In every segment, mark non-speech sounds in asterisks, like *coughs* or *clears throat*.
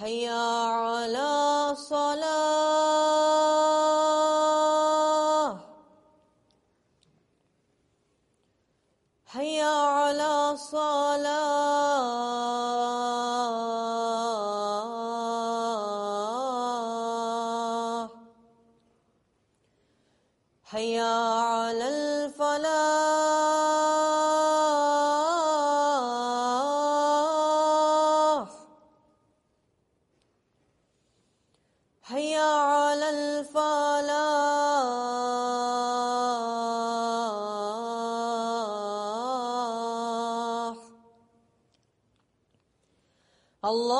还有。Allah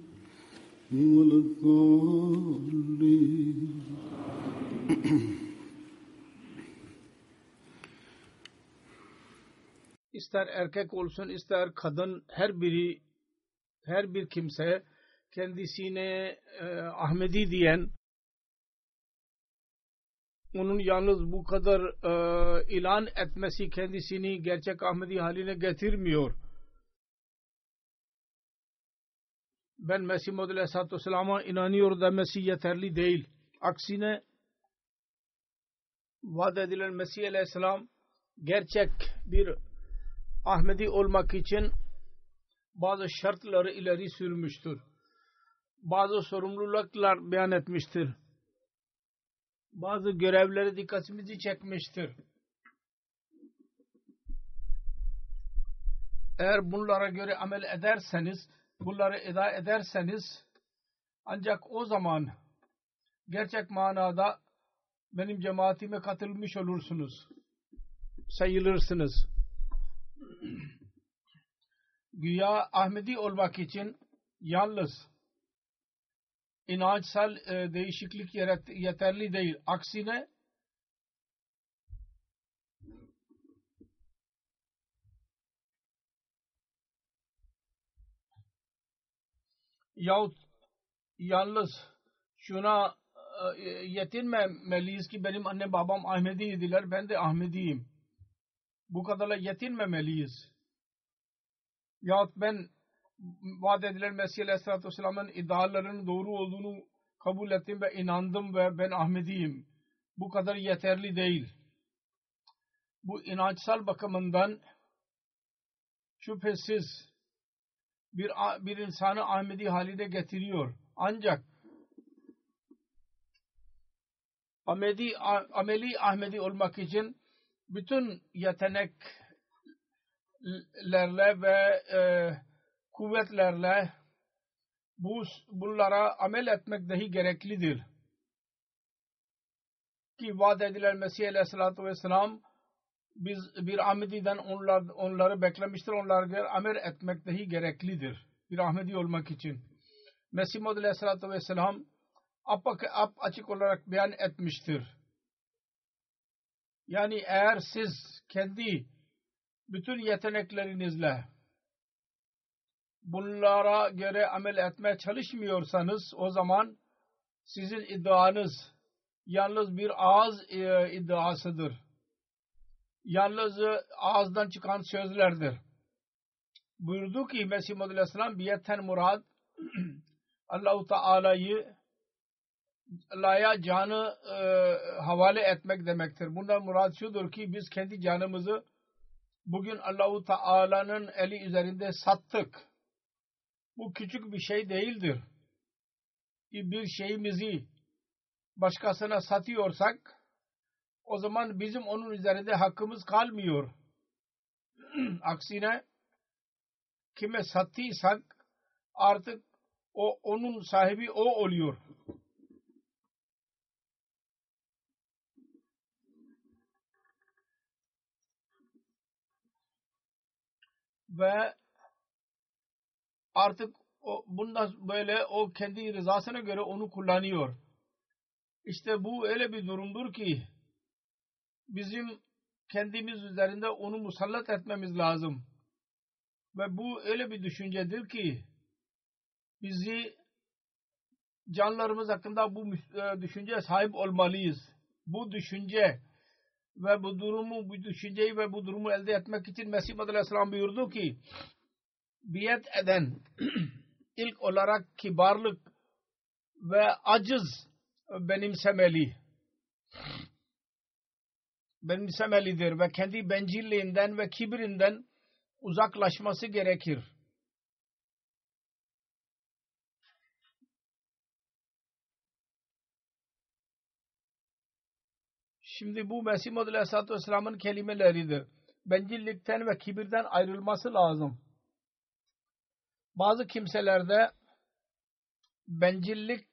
*coughs* ولا الضالين ister erkek olsun ister kadın her biri her bir kimse kendisine e, Ahmedi diyen onun yalnız bu kadar e, ilan etmesi kendisini gerçek Ahmedi haline getirmiyor. Ben Mesih Muhammed Aleyhisselatü Vesselam'a inanıyor demesi yeterli değil. Aksine vaat edilen Mesih Aleyhisselam gerçek bir Ahmedi olmak için bazı şartları ileri sürmüştür. bazı sorumluluklar beyan etmiştir. Bazı görevleri dikkatimizi çekmiştir. Eğer bunlara göre amel ederseniz, bunları eda ederseniz ancak o zaman gerçek manada benim cemaatime katılmış olursunuz. Sayılırsınız. Güya Ahmedi olmak için yalnız inançsal e, değişiklik yeterli değil. Aksine yahut yalnız şuna e, yetinmemeliyiz ki benim anne babam Ahmediydiler ben de Ahmediyim. Bu kadarla yetinmemeliyiz. Yahut ben vaat edilen Mesih Aleyhisselatü Vesselam'ın iddialarının doğru olduğunu kabul ettim ve inandım ve ben Ahmediyim. Bu kadar yeterli değil. Bu inançsal bakımından şüphesiz bir, bir insanı Ahmedi haline getiriyor. Ancak Ahmedi, ameli Ahmedi olmak için bütün yeteneklerle ve e, kuvvetlerle bu, bunlara amel etmek dahi gereklidir. Ki vaat edilen Mesih Aleyhisselatü Vesselam biz bir Ahmedi'den onlar, onları beklemiştir. Onlara amel etmek dahi gereklidir. Bir Ahmedi olmak için. Mesih Muhammed Aleyhisselatü Vesselam ap, ap açık olarak beyan etmiştir. Yani eğer siz kendi bütün yeteneklerinizle bunlara göre amel etmeye çalışmıyorsanız o zaman sizin iddianız yalnız bir ağız e, iddiasıdır. Yalnız ağızdan çıkan sözlerdir. Buyurdu ki Mesih Muhammed Aleyhisselam biyetten murad *clears throat* Allah-u Teala'yı Allah'a canı e, havale etmek demektir. Bundan murad şudur ki biz kendi canımızı bugün Allah-u Teala'nın eli üzerinde sattık bu küçük bir şey değildir. Bir şeyimizi başkasına satıyorsak o zaman bizim onun üzerinde hakkımız kalmıyor. *clears throat* Aksine kime sattıysak artık o onun sahibi o oluyor. Ve artık o, bundan böyle o kendi rızasına göre onu kullanıyor. İşte bu öyle bir durumdur ki bizim kendimiz üzerinde onu musallat etmemiz lazım. Ve bu öyle bir düşüncedir ki bizi canlarımız hakkında bu e, düşünceye sahip olmalıyız. Bu düşünce ve bu durumu, bu düşünceyi ve bu durumu elde etmek için Mesih Aleyhisselam buyurdu ki biyet eden *clears throat* ilk olarak kibarlık ve aciz benimsemeli. Benimsemelidir ve kendi bencilliğinden ve kibirinden uzaklaşması gerekir. Şimdi bu Mesih Muhammed Aleyhisselatü Vesselam'ın kelimeleridir. Bencillikten ve kibirden ayrılması lazım bazı kimselerde bencillik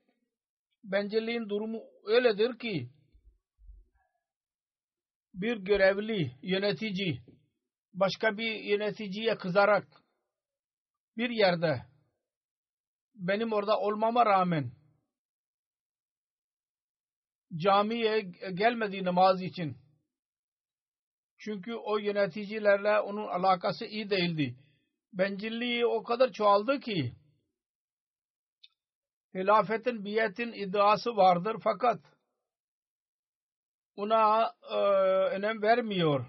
bencilliğin durumu öyledir ki bir görevli yönetici başka bir yöneticiye kızarak bir yerde benim orada olmama rağmen camiye gelmedi namaz için. Çünkü o yöneticilerle onun alakası iyi değildi bencilliği o kadar çoğaldı ki hilafetin biyetin iddiası vardır fakat ona e, önem vermiyor.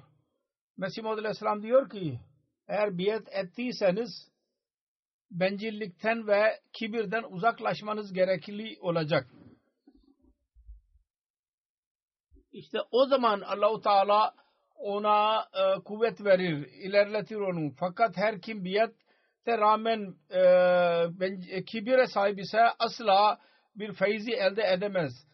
Mesih Muhammed Aleyhisselam diyor ki eğer biyet ettiyseniz bencillikten ve kibirden uzaklaşmanız gerekli olacak. İşte o zaman Allahu Teala ona e, kuvvet verir, ilerletir onu. Fakat her kim biyetten rağmen e, ben, kibire sahip ise asla bir feyzi elde edemez.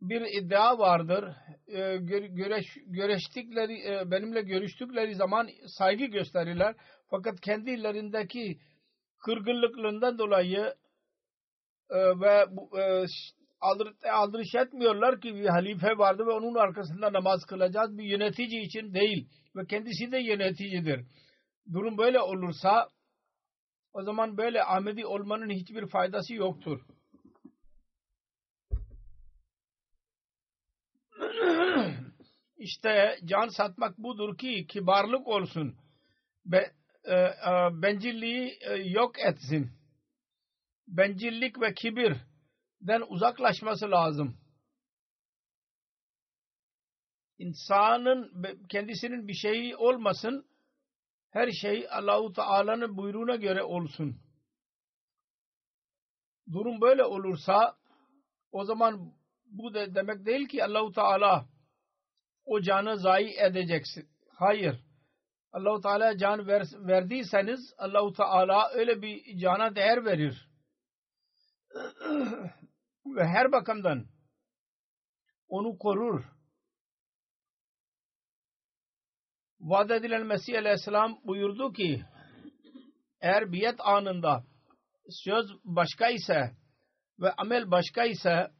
Bir iddia vardır. E, gör, göreş, göreştikleri, e, benimle görüştükleri zaman saygı gösterirler. Fakat kendilerindeki kırgınlıklarından dolayı e, ve e, aldır, aldırış etmiyorlar ki bir halife vardı ve onun arkasında namaz kılacağız. Bir yönetici için değil ve kendisi de yöneticidir. Durum böyle olursa o zaman böyle Ahmedi olmanın hiçbir faydası yoktur. İşte can satmak budur ki kibarlık olsun. Be, e, e, bencilliği e, yok etsin. Bencillik ve kibirden uzaklaşması lazım. İnsanın kendisinin bir şeyi olmasın, her şey Allahu Teala'nın buyruğuna göre olsun. Durum böyle olursa o zaman bu de demek değil ki Allahu Teala o canı zayi edeceksin. Hayır. Allahu Teala can ver, verdiyseniz Allahu Teala öyle bir cana değer verir. *clears throat* Ve her bakımdan onu korur. Vaat edilen Mesih Aleyhisselam buyurdu ki eğer biyet anında söz başka ise ve amel başka ise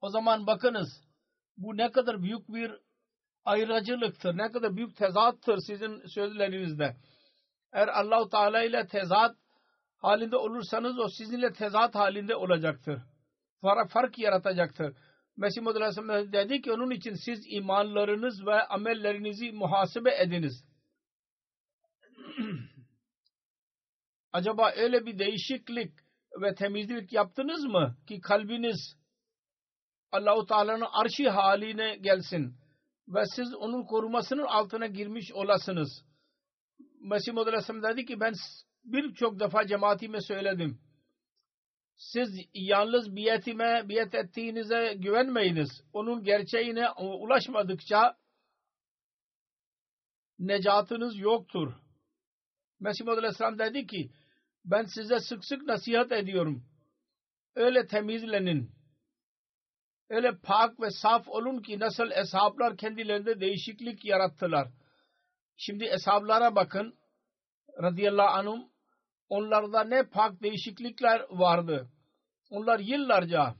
o zaman bakınız bu ne kadar büyük bir ayrıcılıktır, ne kadar büyük tezattır sizin sözlerinizde. Eğer Allahu Teala ile tezat halinde olursanız o sizinle tezat halinde olacaktır. Fark, fark yaratacaktır. Mesih Muhammed Aleyhisselam dedi ki onun için siz imanlarınız ve amellerinizi muhasebe ediniz. *clears throat* Acaba öyle bir değişiklik ve temizlik yaptınız mı ki kalbiniz Allahu Teala'nın arşi haline gelsin ve siz onun korumasının altına girmiş olasınız. Mesih Muhammed Aleyhisselam dedi ki ben birçok defa cemaatime söyledim. Siz yalnız biyetime, biyet ettiğinize güvenmeyiniz. Onun gerçeğine ulaşmadıkça necatınız yoktur. Mesih Muhammed Aleyhisselam dedi ki ben size sık sık nasihat ediyorum. Öyle temizlenin. Öyle pak ve saf olun ki nasıl eshablar kendilerinde değişiklik yarattılar. Şimdi eshablara bakın. Radıyallahu anhum onlarda ne pak değişiklikler vardı. Onlar yıllarca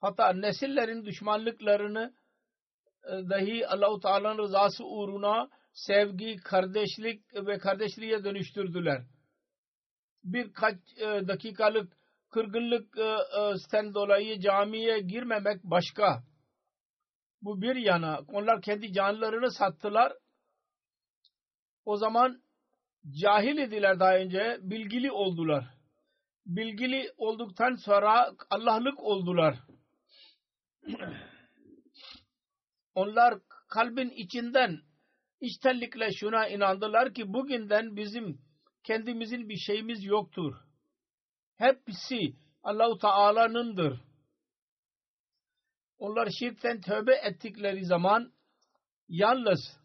hatta nesillerin düşmanlıklarını e, dahi Allahu Teala'nın rızası uğruna sevgi, kardeşlik ve kardeşliğe dönüştürdüler. Birkaç e, dakikalık kırgınlıkten e, dolayı camiye girmemek başka. Bu bir yana. Onlar kendi canlarını sattılar. O zaman cahil idiler daha önce. Bilgili oldular. Bilgili olduktan sonra Allah'lık oldular. *clears throat* Onlar kalbin içinden içtenlikle şuna inandılar ki bugünden bizim kendimizin bir şeyimiz yoktur. Hepsi Allahu Teala'nındır. Onlar şirkten tövbe ettikleri zaman yalnız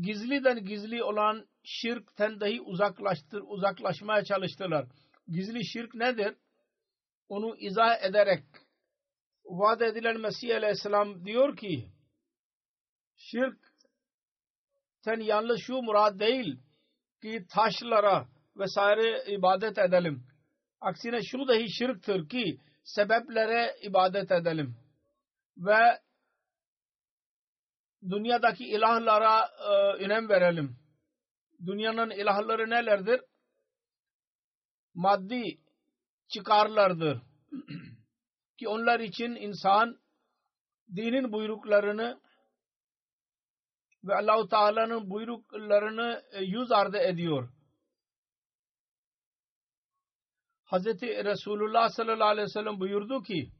gizliden gizli olan şirkten dahi uzaklaştır, uzaklaşmaya çalıştılar. Gizli şirk nedir? Onu izah ederek vaat edilen Mesih Aleyhisselam diyor ki şirk sen yalnız şu murad değil ki taşlara vesaire ibadet edelim. Aksine şu dahi şirktir ki sebeplere ibadet edelim. Ve dünyadaki ilahlara e, önem verelim. Dünyanın ilahları nelerdir? Maddi çıkarlardır. *clears throat* ki onlar için insan dinin buyruklarını ve Allahu Teala'nın buyruklarını e, yüz ardı ediyor. Hazreti Resulullah sallallahu aleyhi ve sellem buyurdu ki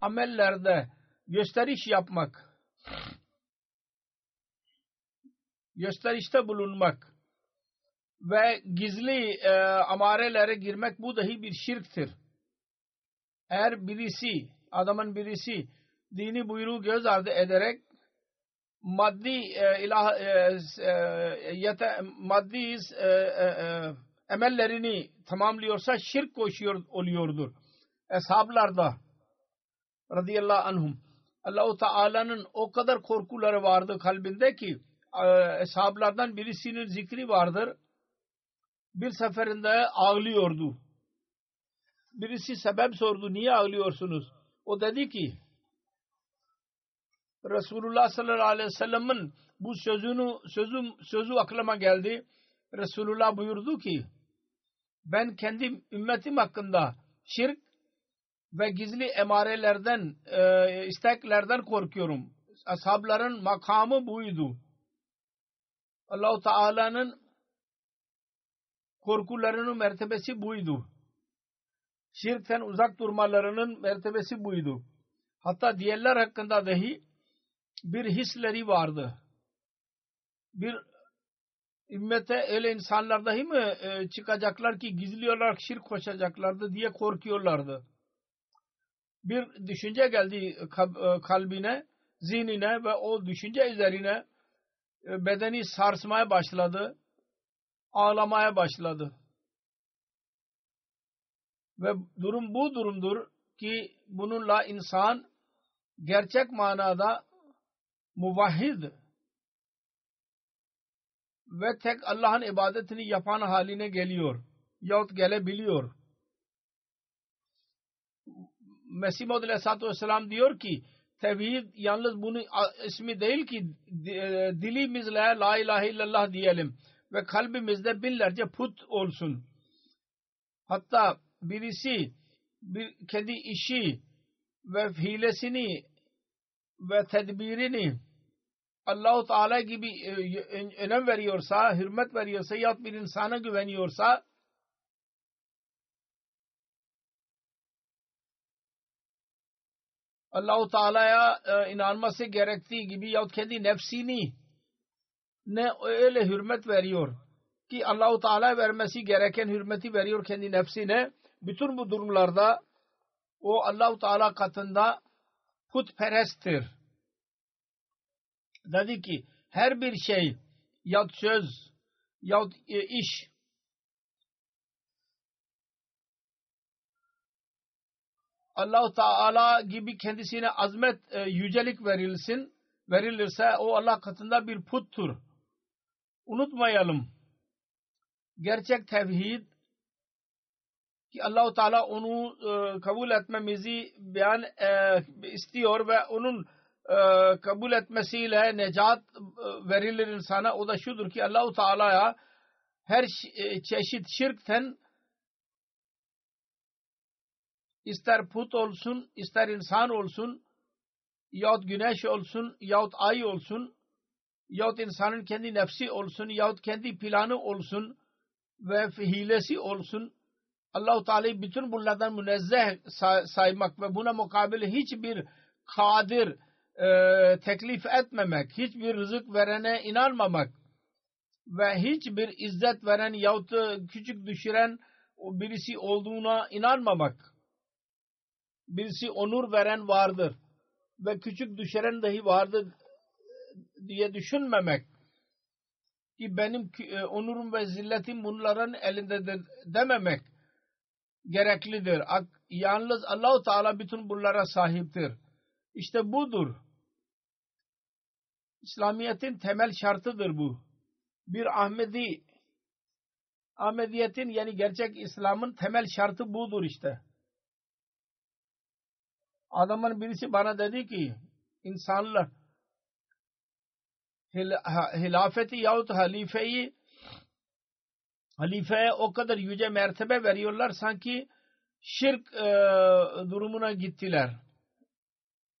amellerde gösteriş yapmak gösterişte bulunmak ve gizli e, amarelere girmek bu dahi bir şirktir. Eğer birisi adamın birisi dini buyruğu göz ardı ederek maddi e, ilah e, e, yete, maddi e, e, e, emellerini tamamlıyorsa şirk koşuyor oluyordur. Eshablarda radıyallahu anhum Allahu Teala'nın o kadar korkuları vardı kalbinde ki e, eshablardan birisinin zikri vardır. Bir seferinde ağlıyordu. Birisi sebep sordu. Niye ağlıyorsunuz? O dedi ki Resulullah sallallahu aleyhi ve sellem'in bu sözünü sözü, sözü aklıma geldi. Resulullah buyurdu ki ben kendi ümmetim hakkında şirk ve gizli emarelerden, e, isteklerden korkuyorum. Ashabların makamı buydu. Allahu Teala'nın korkularının mertebesi buydu. Şirkten uzak durmalarının mertebesi buydu. Hatta diğerler hakkında dahi bir hisleri vardı. Bir ümmete öyle insanlar dahi mi e, çıkacaklar ki gizli olarak şirk koşacaklardı diye korkuyorlardı. Bir düşünce geldi e, kalbine, zihnine ve o düşünce üzerine e, bedeni sarsmaya başladı. Ağlamaya başladı. Ve durum bu durumdur ki bununla insan gerçek manada muvahhid ve tek Allah'ın ibadetini yapan haline geliyor. Yahut gelebiliyor. Mesih Maud Aleyhisselatü Vesselam diyor ki tevhid yalnız bunun ismi değil ki e, dilimizle la ilahe illallah diyelim ve kalbimizde binlerce put olsun. Hatta birisi bir kendi işi ve hilesini ve tedbirini Allahu Teala gibi e, önem veriyorsa, hürmet veriyorsa ya bir insana güveniyorsa Allahu Teala'ya e, inanması gerektiği gibi ya kendi nefsini ne öyle hürmet veriyor ki Allahu Teala vermesi gereken hürmeti veriyor kendi nefsine. Bütün bu durumlarda o Allahu Teala katında putperesttir. Dedi ki her bir şey ya söz ya e, iş Allahu Teala gibi kendisine azmet e, yücelik verilsin verilirse o Allah katında bir puttur. Unutmayalım. Gerçek tevhid ki Allahu Teala onu e, kabul etmemizi beyan istiyor ve onun e, kabul etmesiyle necat e, verilir insana. O da şudur ki Allahu Teala'ya her e, çeşit şirkten ister put olsun, ister insan olsun, yahut güneş olsun, yahut ay olsun, yahut insanın kendi nefsi olsun, yahut kendi planı olsun ve hilesi olsun, Allah-u Teala'yı bütün bunlardan münezzeh saymak ve buna mukabil hiçbir kadir e, teklif etmemek, hiçbir rızık verene inanmamak ve hiçbir izzet veren yahut küçük düşüren birisi olduğuna inanmamak. Birisi onur veren vardır ve küçük düşüren dahi vardır diye düşünmemek ki benim e, onurum ve zilletim bunların elindedir dememek gereklidir. Yalnız Allahu Teala bütün bunlara sahiptir. İşte budur. İslamiyet'in temel şartıdır bu. Bir Ahmedi Ahmediyetin yani gerçek İslam'ın temel şartı budur işte. Adamın birisi bana dedi ki insanlar hilafeti yahut halifeyi halifeye o kadar yüce mertebe veriyorlar sanki şirk e, durumuna gittiler.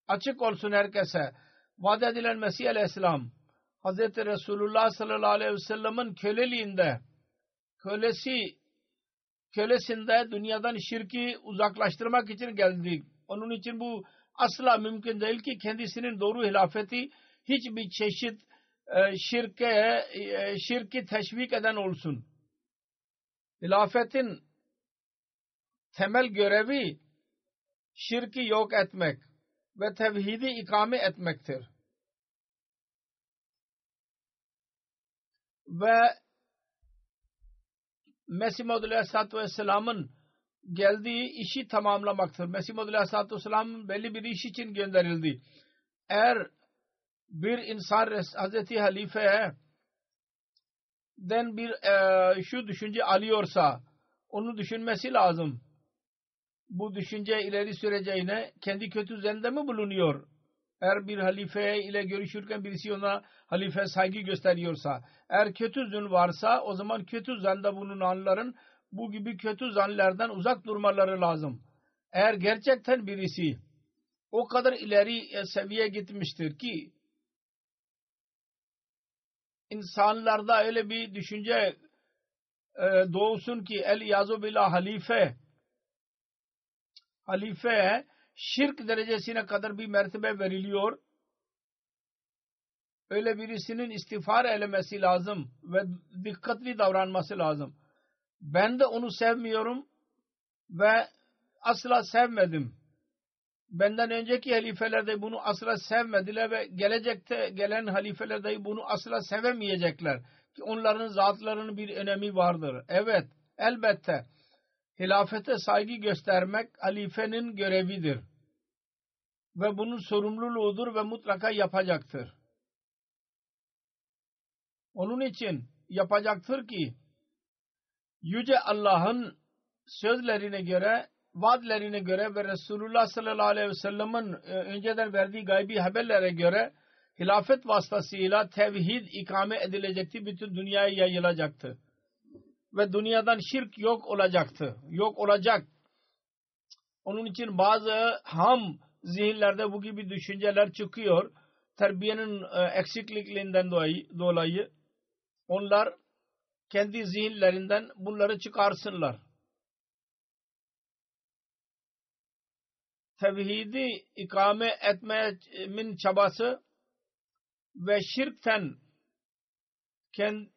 Açık olsun herkese. Vaat edilen Mesih Aleyhisselam Hz. Resulullah sallallahu aleyhi ve sellem'in köleliğinde kölesi kölesinde dünyadan şirki uzaklaştırmak için geldik. Onun için bu asla mümkün değil ki kendisinin doğru hilafeti hiçbir çeşit e, şirke, e, şirki teşvik eden olsun. Hilafetin temel görevi şirki yok etmek ve tevhidi ikame etmektir. Ve Mesih Maud Aleyhisselatü Vesselam'ın geldiği işi tamamlamaktır. Mesih Maud Aleyhisselatü Vesselam belli bir iş için gönderildi. Eğer bir insan Hazreti Halife'ye den bir e, şu düşünce alıyorsa onu düşünmesi lazım. Bu düşünce ileri süreceğine kendi kötü zende mi bulunuyor? Eğer bir halife ile görüşürken birisi ona halife saygı gösteriyorsa, eğer kötü zün varsa o zaman kötü zanda bulunanların bu gibi kötü zanlardan uzak durmaları lazım. Eğer gerçekten birisi o kadar ileri seviye gitmiştir ki insanlarda öyle bir düşünce e, doğsun ki el yazu billah halife halife şirk derecesine kadar bir mertebe veriliyor. Öyle birisinin istiğfar elemesi lazım ve dikkatli davranması lazım. Ben de onu sevmiyorum ve asla sevmedim. Benden önceki halifeler de bunu asla sevmediler ve gelecekte gelen halifeler de bunu asla sevemeyecekler. Ki onların zatlarının bir önemi vardır. Evet, elbette hilafete saygı göstermek halifenin görevidir. Ve bunun sorumluluğudur ve mutlaka yapacaktır. Onun için yapacaktır ki Yüce Allah'ın sözlerine göre, vaadlerine göre ve Resulullah sallallahu aleyhi ve sellem'in e, önceden verdiği gaybi haberlere göre hilafet vasıtasıyla tevhid ikame edilecekti, bütün dünyaya yayılacaktı ve dünyadan şirk yok olacaktı. Yok olacak. Onun için bazı ham zihinlerde bu gibi düşünceler çıkıyor. Terbiyenin e, eksikliklerinden dolayı, dolayı onlar kendi zihinlerinden bunları çıkarsınlar. Tevhidi ikame etmemin çabası ve şirkten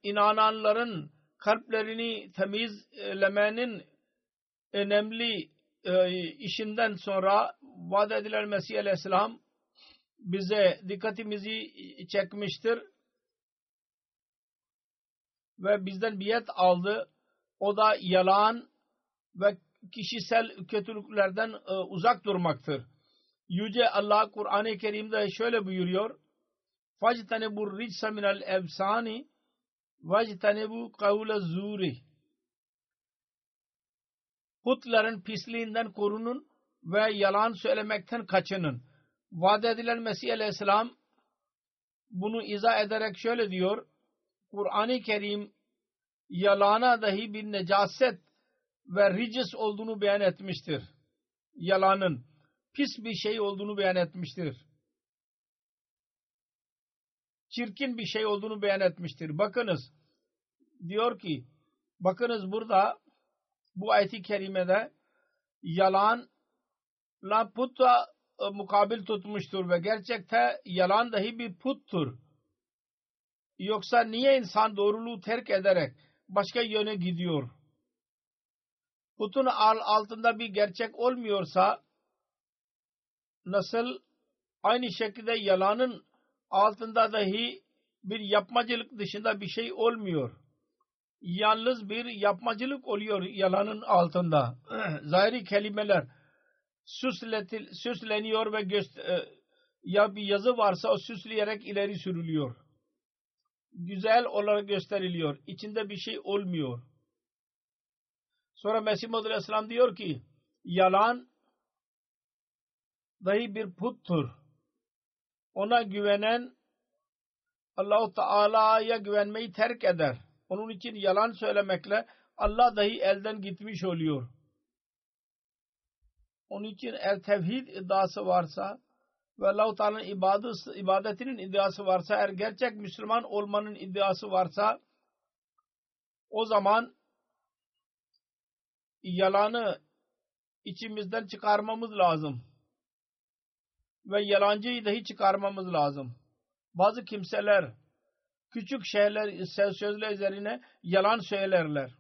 inananların kalplerini temizlemenin önemli e, işinden sonra vaat edilen Mesih Aleyhisselam bize dikkatimizi çekmiştir ve bizden biyet aldı. O da yalan ve kişisel kötülüklerden e, uzak durmaktır. Yüce Allah Kur'an-ı Kerim'de şöyle buyuruyor. فَجْتَنِبُ الرِّجْسَ مِنَ الْاَبْسَانِ Vajtanebu kavle zuri. Putların pisliğinden korunun ve yalan söylemekten kaçının. Vaat edilen Mesih Aleyhisselam bunu izah ederek şöyle diyor. Kur'an-ı Kerim yalana dahi bir necaset ve ricis olduğunu beyan etmiştir. Yalanın pis bir şey olduğunu beyan etmiştir. Çirkin bir şey olduğunu beyan etmiştir. Bakınız diyor ki bakınız burada bu ayet-i kerimede yalan la putta e, mukabil tutmuştur ve gerçekte yalan dahi bir puttur. Yoksa niye insan doğruluğu terk ederek başka yöne gidiyor? Putun altında bir gerçek olmuyorsa nasıl aynı şekilde yalanın altında dahi bir yapmacılık dışında bir şey olmuyor. Yalnız bir yapmacılık oluyor yalanın altında. *clears throat* Zahiri kelimeler süsletil, süsleniyor ve göster ya bir yazı varsa o süsleyerek ileri sürülüyor. Güzel olarak gösteriliyor. İçinde bir şey olmuyor. Sonra Mesih Muhammed Aleyhisselam diyor ki yalan dahi bir puttur. Ona güvenen Allahu Teala'ya güvenmeyi terk eder. Onun için yalan söylemekle Allah dahi elden gitmiş oluyor. Onun için eğer tevhid iddiası varsa ve Allah-u Teala'nın ibadetinin iddiası varsa eğer gerçek Müslüman olmanın iddiası varsa o zaman yalanı içimizden çıkarmamız lazım. Ve yalancıyı dahi çıkarmamız lazım. Bazı kimseler küçük şeyler sözler üzerine yalan söylerler.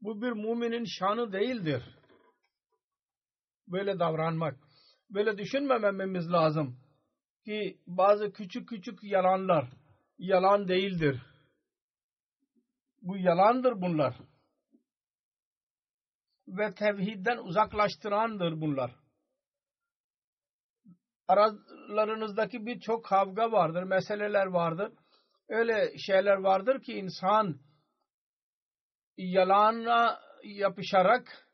Bu bir müminin şanı değildir. böyle davranmak. Böyle düşünmememiz lazım ki bazı küçük küçük yalanlar yalan değildir. Bu yalandır bunlar. Ve tevhidden uzaklaştırandır bunlar. Aralarınızdaki birçok kavga vardır, meseleler vardır. Öyle şeyler vardır ki insan yalana yapışarak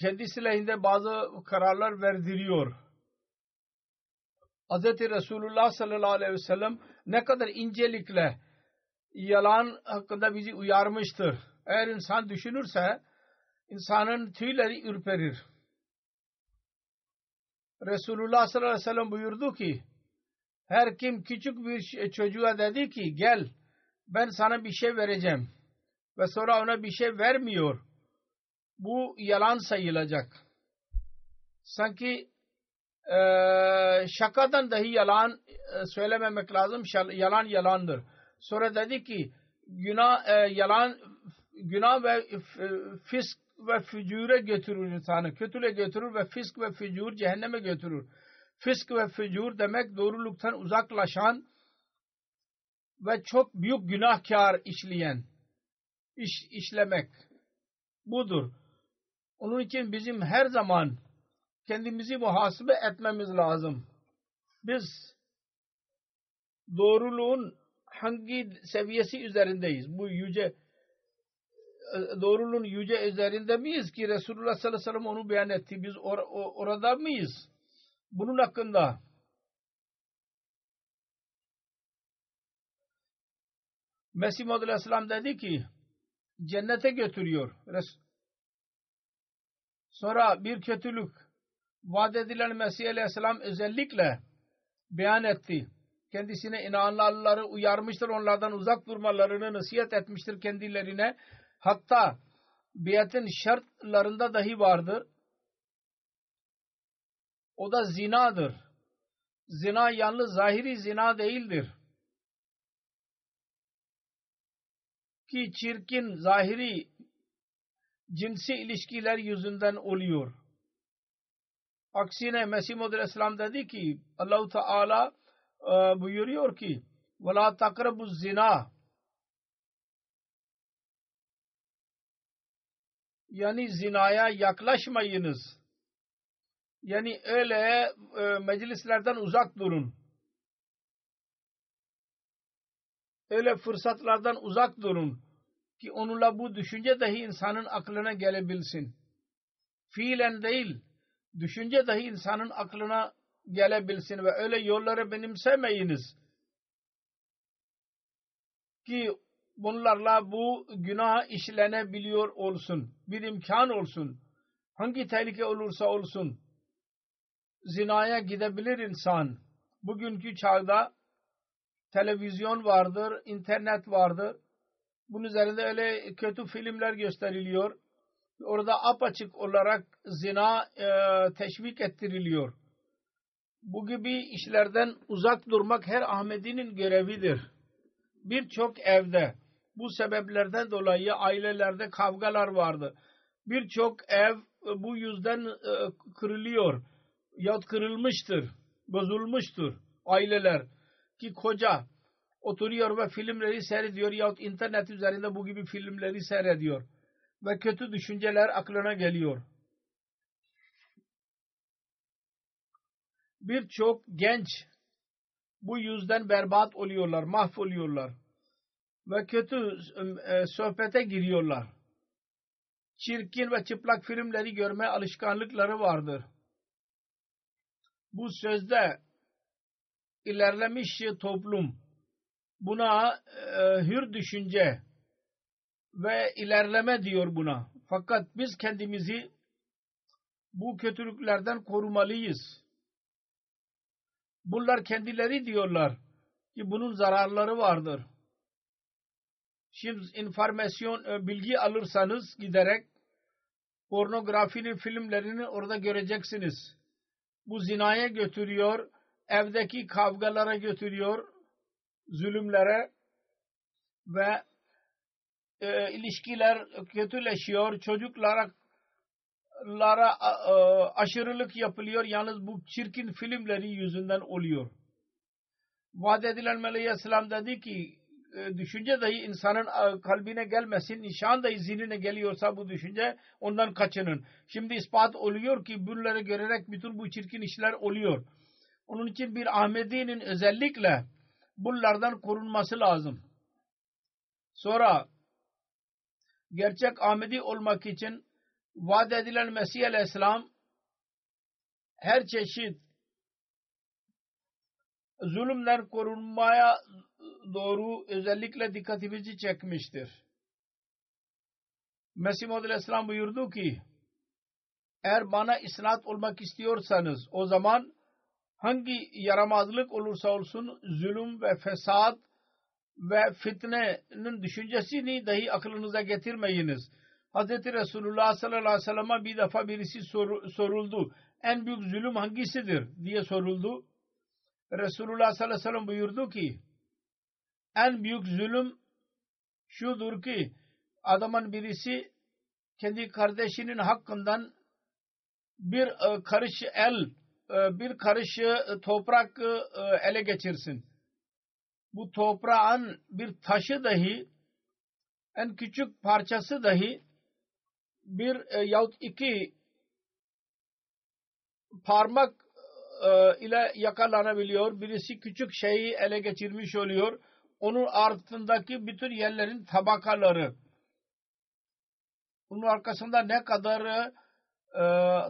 kendisi lehinde bazı kararlar verdiriyor. Hz. Resulullah sallallahu aleyhi ve sellem ne kadar incelikle yalan hakkında bizi uyarmıştır. Eğer insan düşünürse insanın tüyleri ürperir. Resulullah sallallahu aleyhi ve sellem buyurdu ki her kim küçük bir çocuğa dedi ki gel ben sana bir şey vereceğim ve sonra ona bir şey vermiyor. Bu yalan sayılacak. Sanki e, şakadan dahi yalan e, söylememek lazım. Yalan yalandır. Sonra dedi ki günah e, yalan günah ve fisk ve fücure götürür insanı. Kötüle götürür ve fisk ve fücur cehenneme götürür. Fisk ve fücur demek doğruluktan uzaklaşan ve çok büyük günahkar işleyen iş işlemek budur. Onun için bizim her zaman kendimizi muhasebe etmemiz lazım. Biz doğruluğun hangi seviyesi üzerindeyiz? Bu yüce doğruluğun yüce üzerinde miyiz ki Resulullah sallallahu aleyhi ve sellem onu beyan etti. Biz or orada mıyız? Bunun hakkında Mesih Muhammed Aleyhisselam dedi ki cennete götürüyor. Sonra bir kötülük vaat edilen Mesih Aleyhisselam özellikle beyan etti. Kendisine inananları uyarmıştır. Onlardan uzak durmalarını nasihat etmiştir kendilerine. Hatta biyetin şartlarında dahi vardır. O da zinadır. Zina yalnız zahiri zina değildir. Ki çirkin zahiri cinsi ilişkiler yüzünden oluyor. Aksine Mesih Muhammed Aleyhisselam dedi ki Allah-u Teala e, buyuruyor ki وَلَا تَقْرَبُ zina yani zinaya yaklaşmayınız. Yani öyle e, meclislerden uzak durun. Öyle fırsatlardan uzak durun ki onunla bu düşünce dahi insanın aklına gelebilsin. Fiilen değil, düşünce dahi insanın aklına gelebilsin ve öyle yolları benimsemeyiniz ki bunlarla bu günah işlenebiliyor olsun. Bir imkan olsun. Hangi tehlike olursa olsun zinaya gidebilir insan. Bugünkü çağda televizyon vardır, internet vardır. Bunun üzerinde öyle kötü filmler gösteriliyor. Orada apaçık olarak zina e, teşvik ettiriliyor. Bu gibi işlerden uzak durmak her Ahmedi'nin görevidir. Birçok evde bu sebeplerden dolayı ailelerde kavgalar vardı. Birçok ev bu yüzden e, kırılıyor yahut kırılmıştır, bozulmuştur aileler ki koca oturuyor ve filmleri seyrediyor yahut internet üzerinde bu gibi filmleri seyrediyor ve kötü düşünceler aklına geliyor. Birçok genç bu yüzden berbat oluyorlar, mahvoluyorlar ve kötü e, sohbete giriyorlar. Çirkin ve çıplak filmleri görme alışkanlıkları vardır bu sözde ilerlemiş toplum buna e, hür düşünce ve ilerleme diyor buna. Fakat biz kendimizi bu kötülüklerden korumalıyız. Bunlar kendileri diyorlar ki bunun zararları vardır. Şimdi informasyon, e, bilgi alırsanız giderek pornografinin filmlerini orada göreceksiniz bu zinaya götürüyor, evdeki kavgalara götürüyor, zulümlere ve e, ilişkiler kötüleşiyor, çocuklara lara a, aşırılık yapılıyor. Yalnız bu çirkin filmleri yüzünden oluyor. Vaat edilen Aleyhisselam dedi ki e, düşünce dahi insanın e, kalbine gelmesin. Nişan dahi zihnine geliyorsa bu düşünce ondan kaçının. Şimdi ispat oluyor ki bunları görerek bütün bu çirkin işler oluyor. Onun için bir Ahmedi'nin özellikle bunlardan korunması lazım. Sonra gerçek Ahmedi olmak için vaat edilen Mesih Aleyhisselam her çeşit zulümden korunmaya doğru özellikle dikkatimizi çekmiştir. Mesih Muhammed Aleyhisselam buyurdu ki eğer bana isnat olmak istiyorsanız o zaman hangi yaramazlık olursa olsun zulüm ve fesat ve fitnenin düşüncesini dahi aklınıza getirmeyiniz. Hz. Resulullah sallallahu aleyhi ve sellem'e bir defa birisi sor, soruldu. En büyük zulüm hangisidir diye soruldu. Resulullah sallallahu aleyhi ve sellem buyurdu ki en büyük zulüm şudur ki adamın birisi kendi kardeşinin hakkından bir e, karış el e, bir karış e, toprak ele geçirsin. Bu toprağın bir taşı dahi en küçük parçası dahi bir yahut iki parmak ile yakalanabiliyor. Birisi küçük şeyi ele geçirmiş oluyor. Onun altındaki bütün yerlerin tabakaları. Bunun arkasında ne kadar e,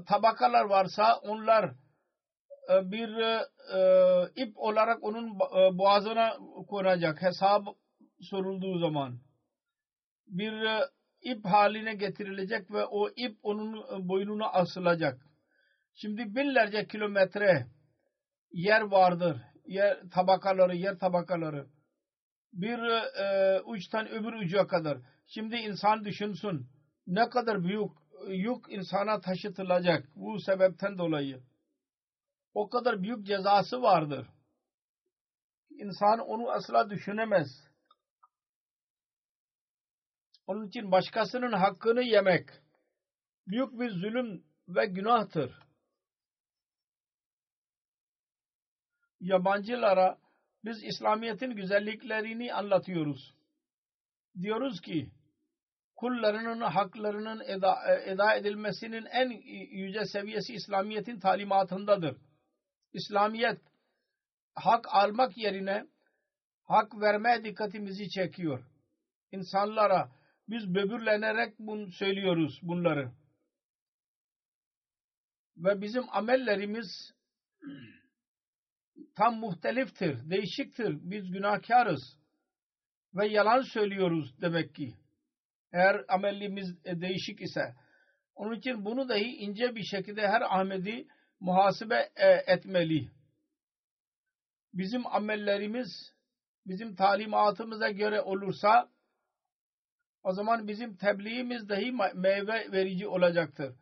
tabakalar varsa onlar e, bir e, ip olarak onun e, boğazına konacak hesap sorulduğu zaman bir e, ip haline getirilecek ve o ip onun boynuna asılacak. Şimdi binlerce kilometre yer vardır. Yer tabakaları, yer tabakaları. Bir e, uçtan öbür uca kadar. Şimdi insan düşünsün ne kadar büyük yük insana taşıtılacak bu sebepten dolayı. O kadar büyük cezası vardır. İnsan onu asla düşünemez. Onun için başkasının hakkını yemek büyük bir zulüm ve günahtır. Yabancılara biz İslamiyet'in güzelliklerini anlatıyoruz. Diyoruz ki kullarının haklarının eda, eda edilmesinin en yüce seviyesi İslamiyet'in talimatındadır. İslamiyet hak almak yerine hak vermeye dikkatimizi çekiyor. İnsanlara biz böbürlenerek bunu söylüyoruz bunları. Ve bizim amellerimiz tam muhteliftir, değişiktir. Biz günahkarız ve yalan söylüyoruz demek ki. Eğer amelimiz değişik ise. Onun için bunu dahi ince bir şekilde her Ahmedi muhasebe etmeli. Bizim amellerimiz bizim talimatımıza göre olursa o zaman bizim tebliğimiz dahi meyve verici olacaktır.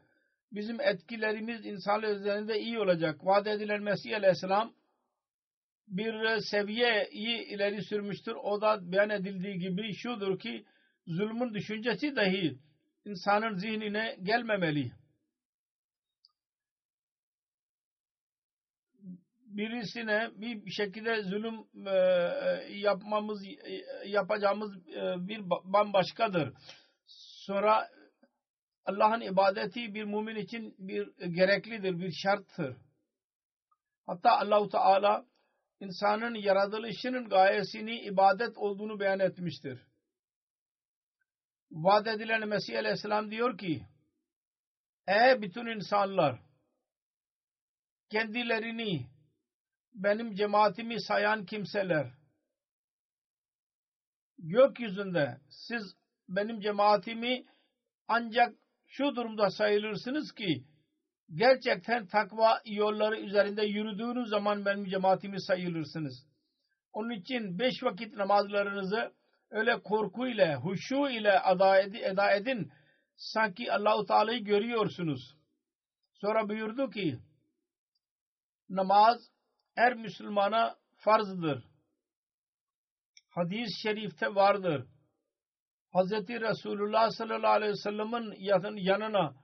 Bizim etkilerimiz insanlar üzerinde iyi olacak. Vaat edilen Mesih Aleyhisselam bir seviyeyi ileri sürmüştür. O da beyan edildiği gibi şudur ki zulmün düşüncesi dahi insanın zihnine gelmemeli. Birisine bir şekilde zulüm e, yapmamız yapacağımız e, bir bambaşkadır. Sonra Allah'ın ibadeti bir mümin için bir gereklidir, bir şarttır. Hatta Allahu Teala insanın yaratılışının gayesini ibadet olduğunu beyan etmiştir. Vaat edilen Mesih Aleyhisselam diyor ki Ey bütün insanlar kendilerini benim cemaatimi sayan kimseler gökyüzünde siz benim cemaatimi ancak şu durumda sayılırsınız ki gerçekten takva yolları üzerinde yürüdüğünüz zaman benim cemaatimi sayılırsınız. Onun için beş vakit namazlarınızı öyle korku ile, huşu ile eda, ed eda edin. Sanki Allahu Teala'yı görüyorsunuz. Sonra buyurdu ki namaz her Müslümana farzdır. Hadis-i şerifte vardır. Hz. Resulullah sallallahu aleyhi ve sellem'in yanına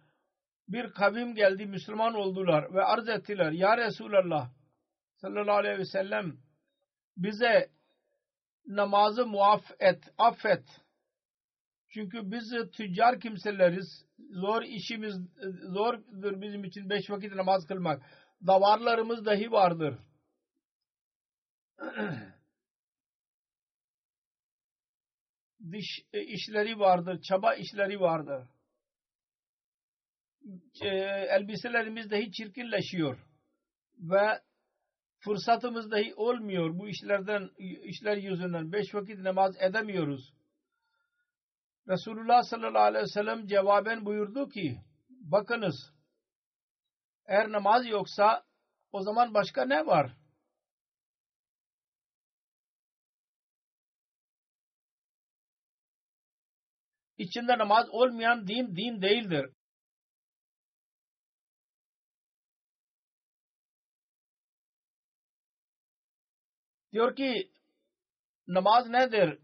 bir kavim geldi Müslüman oldular ve arz ettiler ya Resulallah sallallahu aleyhi ve sellem bize namazı muaf et, affet. Çünkü biz tüccar kimseleriz. Zor işimiz, zordur bizim için beş vakit namaz kılmak. Davarlarımız dahi vardır. *clears throat* Diş e, işleri vardır, çaba işleri vardır. Elbiselerimiz dahi çirkinleşiyor. Ve fırsatımız dahi olmuyor bu işlerden işler yüzünden. Beş vakit namaz edemiyoruz. Resulullah sallallahu aleyhi ve sellem cevaben buyurdu ki bakınız eğer namaz yoksa o zaman başka ne var? İçinde namaz olmayan din din değildir. Diyor ki namaz nedir?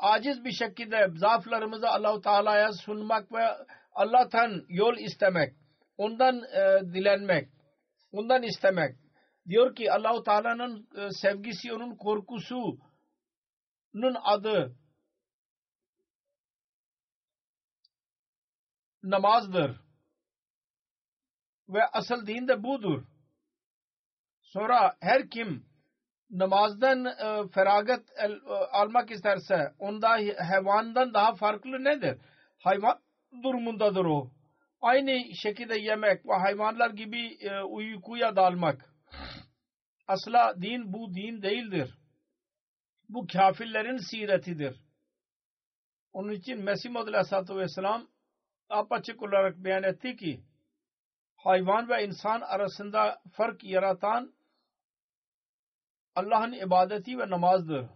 Aciz bir şekilde zaaflarımızı Allah-u Teala'ya sunmak ve Allah'tan yol istemek, ondan e, dilenmek, ondan istemek. Diyor ki Allah-u Teala'nın e, sevgisi, onun korkusunun adı namazdır. Ve asıl din de budur. Sonra her kim namazdan e, feragat e, almak isterse onda hayvandan daha farklı nedir? Hayvan durumundadır o. Aynı şekilde yemek ve hayvanlar gibi e, uykuya dalmak. Asla din bu din değildir. Bu kafirlerin siretidir. Onun için Mesih Muhammed Aleyhisselatü Vesselam apaçık olarak beyan etti ki hayvan ve insan arasında fark yaratan Allah'ın ibadeti ve namazdır.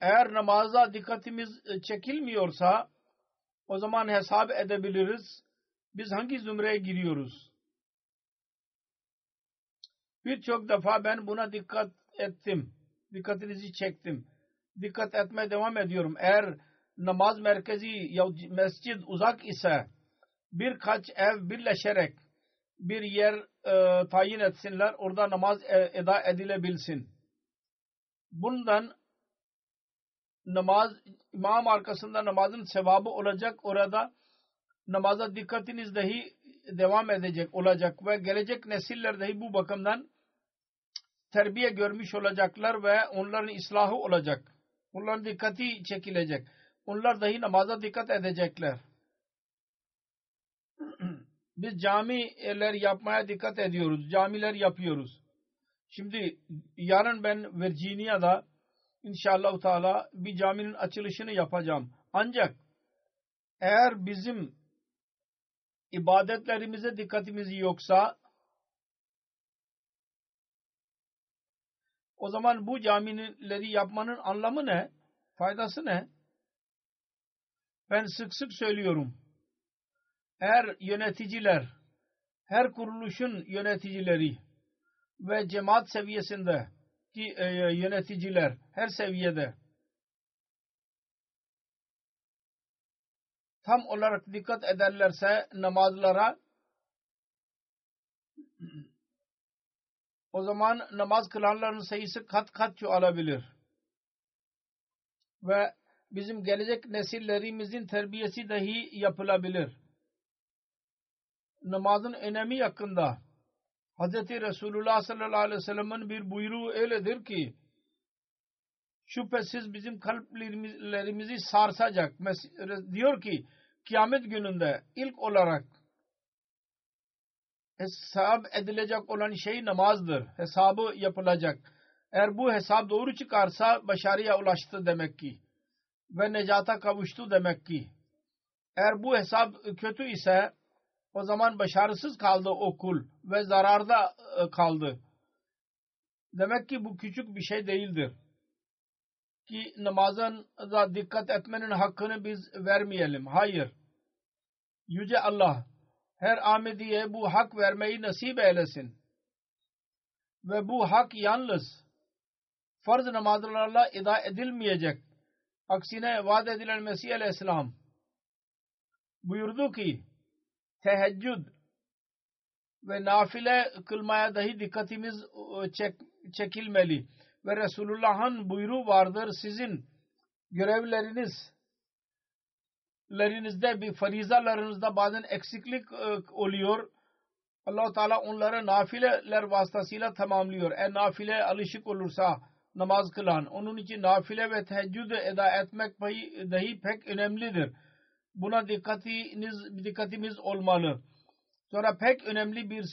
Eğer namaza dikkatimiz e, çekilmiyorsa o zaman hesap edebiliriz. Biz hangi zümreye giriyoruz? Birçok defa ben buna dikkat ettim. Dikkatinizi çektim. Dikkat etmeye devam ediyorum. Eğer namaz merkezi ya mescid uzak ise birkaç ev birleşerek bir yer e, tayin etsinler. Orada namaz e, eda edilebilsin. Bundan namaz imam arkasında namazın sevabı olacak. Orada namaza dikkatiniz dahi devam edecek olacak ve gelecek nesiller dahi bu bakımdan terbiye görmüş olacaklar ve onların islahı olacak. Onların dikkati çekilecek. Onlar dahi namaza dikkat edecekler. Biz camiler yapmaya dikkat ediyoruz. Camiler yapıyoruz. Şimdi yarın ben Virginia'da inşallah Teala bir caminin açılışını yapacağım. Ancak eğer bizim ibadetlerimize dikkatimiz yoksa o zaman bu camileri yapmanın anlamı ne? Faydası ne? Ben sık sık söylüyorum eğer yöneticiler, her kuruluşun yöneticileri ve cemaat seviyesinde ki e, yöneticiler her seviyede tam olarak dikkat ederlerse namazlara o zaman namaz kılanların sayısı kat kat çoğalabilir. Ve bizim gelecek nesillerimizin terbiyesi dahi yapılabilir namazın önemi hakkında Hz. Resulullah sallallahu aleyhi ve sellem'in bir buyruğu öyledir ki şüphesiz bizim kalplerimizi sarsacak. Diyor ki kıyamet gününde ilk olarak hesap edilecek olan şey namazdır. Hesabı yapılacak. Eğer bu hesap doğru çıkarsa başarıya ulaştı demek ki. Ve necata kavuştu demek ki. Eğer bu hesap kötü ise o zaman başarısız kaldı okul ve zararda e, kaldı. Demek ki bu küçük bir şey değildir. Ki namazın da dikkat etmenin hakkını biz vermeyelim. Hayır. Yüce Allah her Ahmediye bu hak vermeyi nasip eylesin. Ve bu hak yalnız farz namazlarla eda edilmeyecek. Aksine vaat edilen Mesih Aleyhisselam buyurdu ki teheccüd ve nafile kılmaya dahi dikkatimiz e, çek, çekilmeli. Ve Resulullah'ın buyruğu vardır sizin görevleriniz lerinizde bir farizalarınızda bazen eksiklik e, oluyor. allah Teala onları nafileler vasıtasıyla tamamlıyor. Eğer nafile alışık olursa namaz kılan, onun için nafile ve teheccüd eda etmek dahi pek önemlidir. Buna dikkatiniz, dikkatimiz olmalı. Sonra pek önemli bir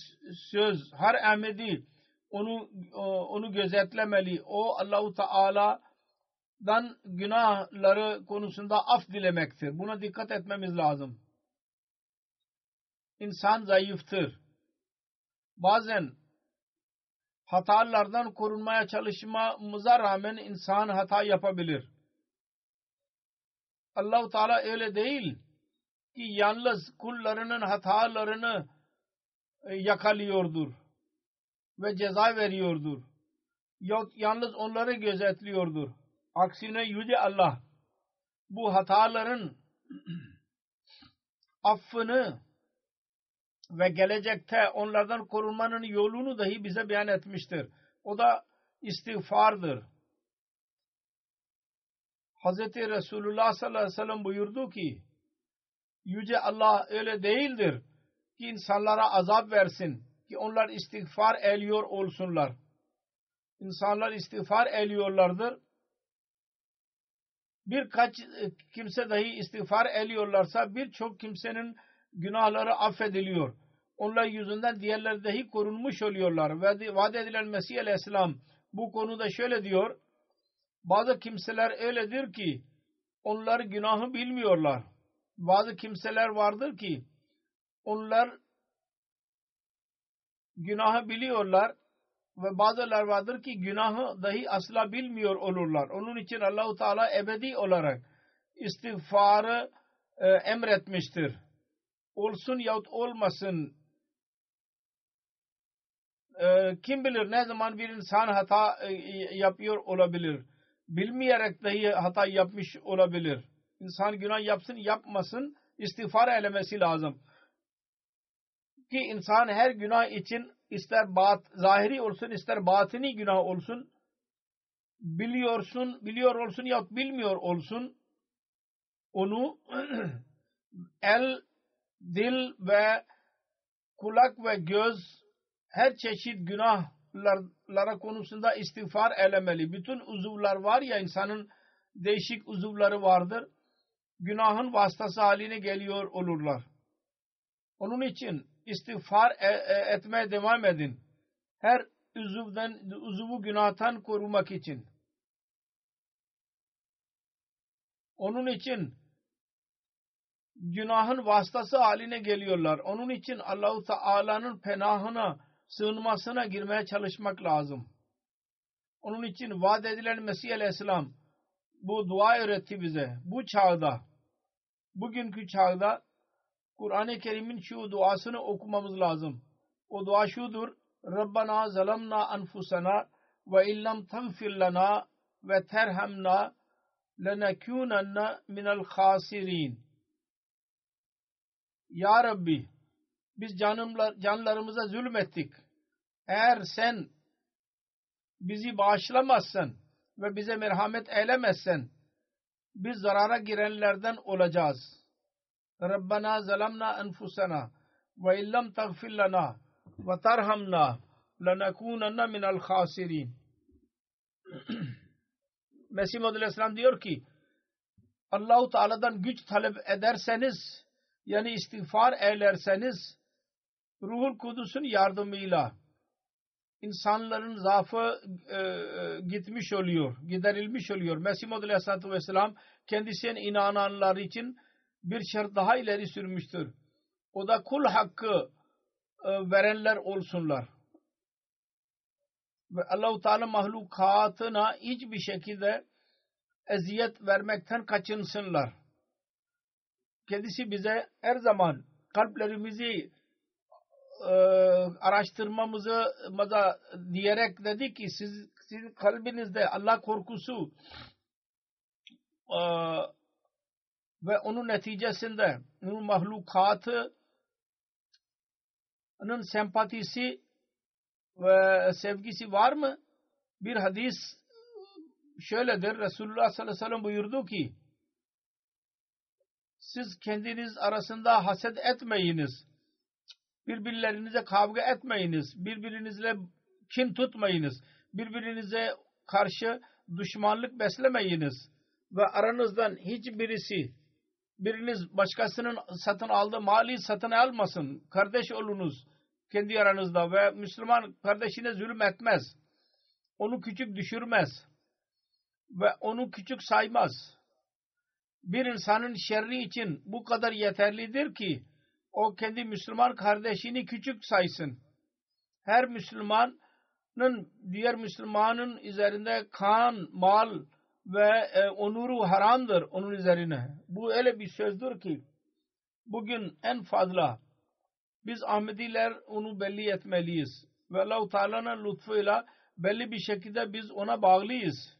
söz. Her Ahmedi onu onu gözetlemeli. O Allahu Teala'dan günahları konusunda af dilemektir. Buna dikkat etmemiz lazım. İnsan zayıftır. Bazen hatalardan korunmaya çalışmamıza rağmen insan hata yapabilir. Allahu Teala öyle değil ki yalnız kullarının hatalarını e, yakalıyordur ve ceza veriyordur. Yalnız onları gözetliyordur. Aksine Yüce Allah bu hataların *clears throat* affını ve gelecekte onlardan korunmanın yolunu dahi bize beyan etmiştir. O da istiğfardır. Hz. Resulullah sallallahu aleyhi ve sellem buyurdu ki Yüce Allah öyle değildir ki insanlara azap versin ki onlar istiğfar eliyor olsunlar. İnsanlar istiğfar eliyorlardır. Birkaç e, kimse dahi istiğfar eliyorlarsa birçok kimsenin günahları affediliyor. Onlar yüzünden diğerleri dahi korunmuş oluyorlar. Ve vaat edilen Mesih Aleyhisselam bu konuda şöyle diyor. Bazı kimseler öyledir ki onlar günahı bilmiyorlar. Bazı kimseler vardır ki onlar günahı biliyorlar ve bazılar vardır ki günahı dahi asla bilmiyor olurlar. Onun için Allahu Teala ebedi olarak istiğfarı e, emretmiştir. Olsun yahut olmasın e, kim bilir ne zaman bir insan hata e, yapıyor olabilir. Bilmeyerek dahi hata yapmış olabilir. İnsan günah yapsın yapmasın istiğfar eylemesi lazım. Ki insan her günah için ister bat, zahiri olsun ister batini günah olsun biliyorsun, biliyor olsun ya bilmiyor olsun onu *clears throat* el, dil ve kulak ve göz her çeşit günahlara konusunda istiğfar elemeli. Bütün uzuvlar var ya insanın değişik uzuvları vardır. Günahın vasıtası haline geliyor olurlar. Onun için istiğfar e, e, etmeye devam edin. Her uzuvdan, uzuvu günahtan korumak için. Onun için günahın vasıtası haline geliyorlar. Onun için Allahu Teala'nın penahına, sığınmasına girmeye çalışmak lazım. Onun için vaat edilen Mesih Aleyhisselam bu dua öğretti bize. Bu çağda, bugünkü çağda Kur'an-ı Kerim'in şu duasını okumamız lazım. O dua şudur. Rabbana zalamna anfusana ve illam tagfir lana ve terhamna lenekunanna minel khasirin. Ya Rabbi biz canımlar, canlarımıza zulmettik. Eğer sen bizi bağışlamazsan ve bize merhamet eylemezsen biz zarara girenlerden olacağız. Rabbana zalamna enfusana ve illam tagfir lana ve tarhamna lenekunanna minel khasirin. *clears throat* Mesih Muhammed Aleyhisselam diyor ki Allahu Teala'dan güç talep ederseniz yani istiğfar eylerseniz Ruhul Kudüs'ün yardımıyla insanların zaafı e, e, gitmiş oluyor, giderilmiş oluyor. Mesih Muhammed Aleyhisselatü Vesselam kendisine inananlar için bir şart daha ileri sürmüştür. O da kul hakkı e, verenler olsunlar. Ve Allah-u Teala mahlukatına hiçbir şekilde eziyet vermekten kaçınsınlar. Kendisi bize her zaman kalplerimizi e, araştırmamızı maza diyerek dedi ki siz, sizin kalbinizde Allah korkusu e, ve onun neticesinde onun mahlukatının sempatisi ve sevgisi var mı? Bir hadis şöyledir. Resulullah sallallahu aleyhi ve sellem buyurdu ki siz kendiniz arasında haset etmeyiniz. Birbirlerinize kavga etmeyiniz. Birbirinizle kin tutmayınız. Birbirinize karşı düşmanlık beslemeyiniz. Ve aranızdan hiçbirisi biriniz başkasının satın aldığı mali satın almasın. Kardeş olunuz kendi aranızda ve Müslüman kardeşine zulüm etmez. Onu küçük düşürmez. Ve onu küçük saymaz. Bir insanın şerri için bu kadar yeterlidir ki o kendi Müslüman kardeşini küçük saysın. Her Müslümanın diğer Müslümanın üzerinde kan, mal ve e, onuru haramdır onun üzerine. Bu öyle bir sözdür ki bugün en fazla biz Ahmediler onu belli etmeliyiz. Ve Allah-u Teala'nın lütfuyla belli bir şekilde biz ona bağlıyız.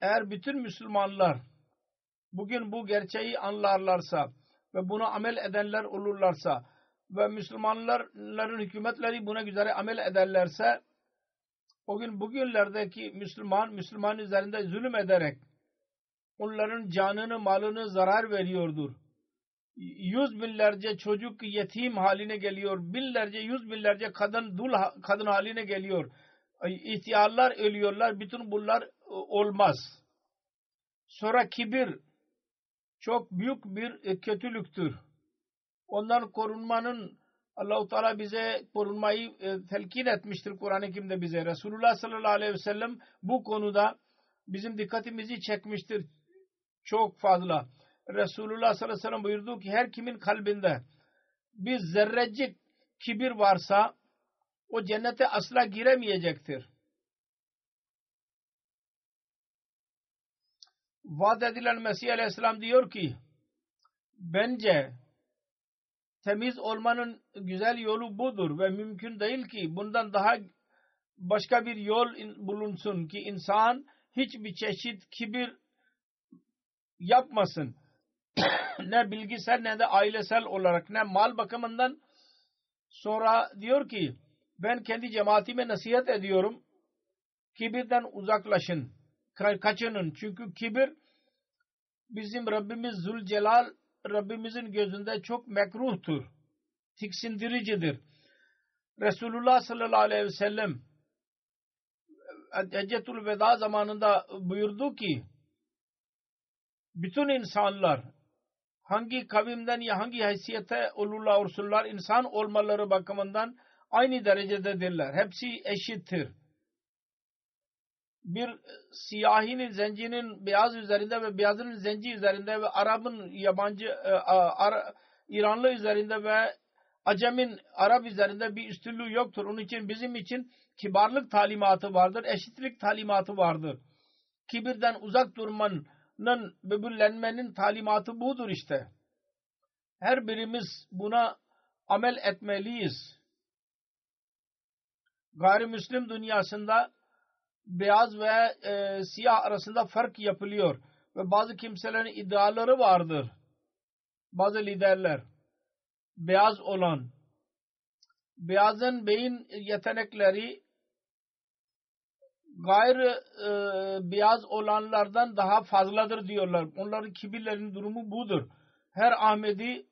Eğer bütün Müslümanlar bugün bu gerçeği anlarlarsa ve buna amel edenler olurlarsa ve Müslümanların hükümetleri buna göre amel ederlerse o gün bugünlerdeki Müslüman, Müslüman üzerinde zulüm ederek onların canını, malını zarar veriyordur. Yüz binlerce çocuk yetim haline geliyor. Binlerce, yüz binlerce kadın dul kadın haline geliyor. İhtiyarlar ölüyorlar. Bütün bunlar olmaz. Sonra kibir çok büyük bir kötülüktür. Ondan korunmanın Allah-u Teala bize korunmayı e, telkin etmiştir Kur'an-ı Kerim'de bize. Resulullah sallallahu aleyhi ve sellem bu konuda bizim dikkatimizi çekmiştir çok fazla. Resulullah sallallahu aleyhi ve sellem buyurdu ki her kimin kalbinde bir zerrecik kibir varsa o cennete asla giremeyecektir. Vaat edilen Mesih aleyhisselam diyor ki bence temiz olmanın güzel yolu budur ve mümkün değil ki bundan daha başka bir yol bulunsun ki insan hiçbir çeşit kibir yapmasın. *coughs* ne bilgisel ne de ailesel olarak ne mal bakımından sonra diyor ki ben kendi cemaatime nasihat ediyorum kibirden uzaklaşın kaçının çünkü kibir bizim Rabbimiz Zülcelal Rabbimizin gözünde çok mekruhtur. Tiksindiricidir. Resulullah sallallahu aleyhi ve sellem Heccetul Veda zamanında buyurdu ki bütün insanlar hangi kavimden ya hangi haysiyete olurlar olurlar insan olmaları bakımından aynı derecededirler. Hepsi eşittir. Bir siyahinin, zencinin beyaz üzerinde ve beyazının zenci üzerinde ve Arap'ın yabancı e, İranlı üzerinde ve Acem'in Arap üzerinde bir üstünlüğü yoktur. Onun için bizim için kibarlık talimatı vardır, eşitlik talimatı vardır. Kibirden uzak durmanın, böbürlenmenin talimatı budur işte. Her birimiz buna amel etmeliyiz. Gayrimüslim dünyasında beyaz ve e, siyah arasında fark yapılıyor. Ve bazı kimselerin iddiaları vardır. Bazı liderler beyaz olan beyazın beyin yetenekleri gayr e, beyaz olanlardan daha fazladır diyorlar. Onların kibirlerin durumu budur. Her Ahmedi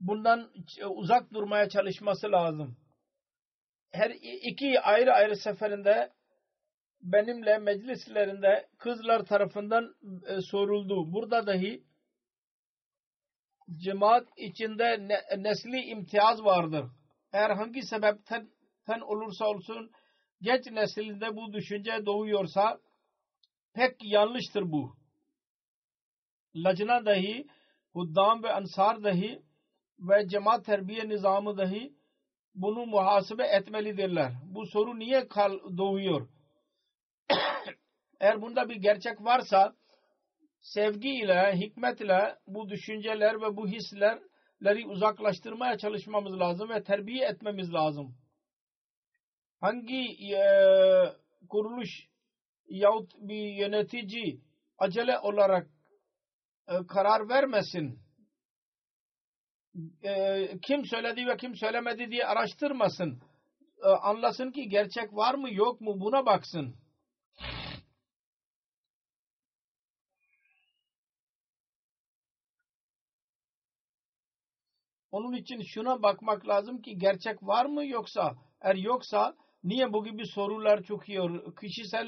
bundan uzak durmaya çalışması lazım. Her iki ayrı ayrı seferinde benimle meclislerinde kızlar tarafından e, soruldu. Burada dahi cemaat içinde ne, nesli imtiyaz vardır. Eğer hangi sebepten olursa olsun genç neslinde bu düşünce doğuyorsa pek yanlıştır bu. Lacna dahi, huddam ve ansar dahi ve cemaat terbiye nizamı dahi bunu muhasebe etmelidirler. Bu soru niye kal doğuyor? Eğer bunda bir gerçek varsa sevgi ile, hikmet ile bu düşünceler ve bu hislerleri uzaklaştırmaya çalışmamız lazım ve terbiye etmemiz lazım. Hangi e, kuruluş yahut bir yönetici acele olarak e, karar vermesin. E, kim söyledi ve kim söylemedi diye araştırmasın. E, anlasın ki gerçek var mı yok mu buna baksın. Onun için şuna bakmak lazım ki gerçek var mı yoksa eğer yoksa niye bu gibi sorular çıkıyor? Kişisel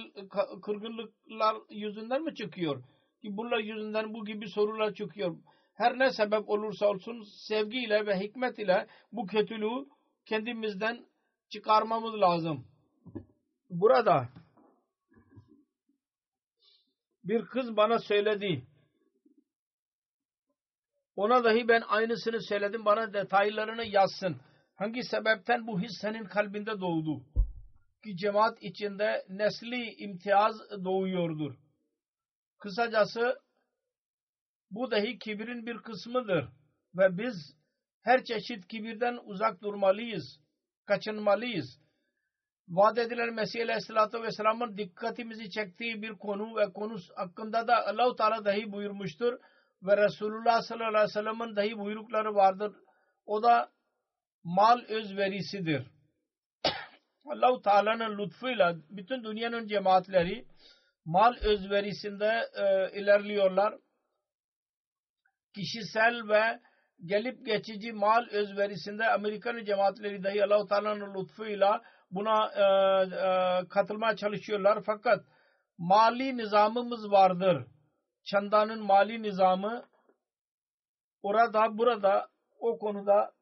kırgınlıklar yüzünden mi çıkıyor? Ki bunlar yüzünden bu gibi sorular çıkıyor. Her ne sebep olursa olsun sevgiyle ve hikmet ile bu kötülüğü kendimizden çıkarmamız lazım. Burada bir kız bana söyledi. Ona dahi ben aynısını söyledim. Bana detaylarını yazsın. Hangi sebepten bu his senin kalbinde doğdu? Ki cemaat içinde nesli imtiyaz doğuyordur. Kısacası bu dahi kibirin bir kısmıdır. Ve biz her çeşit kibirden uzak durmalıyız. Kaçınmalıyız. Vaat edilen Mesih Aleyhisselatü Vesselam'ın dikkatimizi çektiği bir konu ve konu hakkında da Allah-u Teala dahi buyurmuştur ve Resulullah sallallahu aleyhi ve sellem'in dahi buyrukları vardır. O da mal özverisidir. *coughs* Allah-u Teala'nın lütfuyla bütün dünyanın cemaatleri mal özverisinde e, ilerliyorlar. Kişisel ve gelip geçici mal özverisinde Amerikan cemaatleri dahi Allah-u Teala'nın lütfuyla buna e, e, katılmaya çalışıyorlar. Fakat mali nizamımız vardır çandanın mali nizamı orada burada o konuda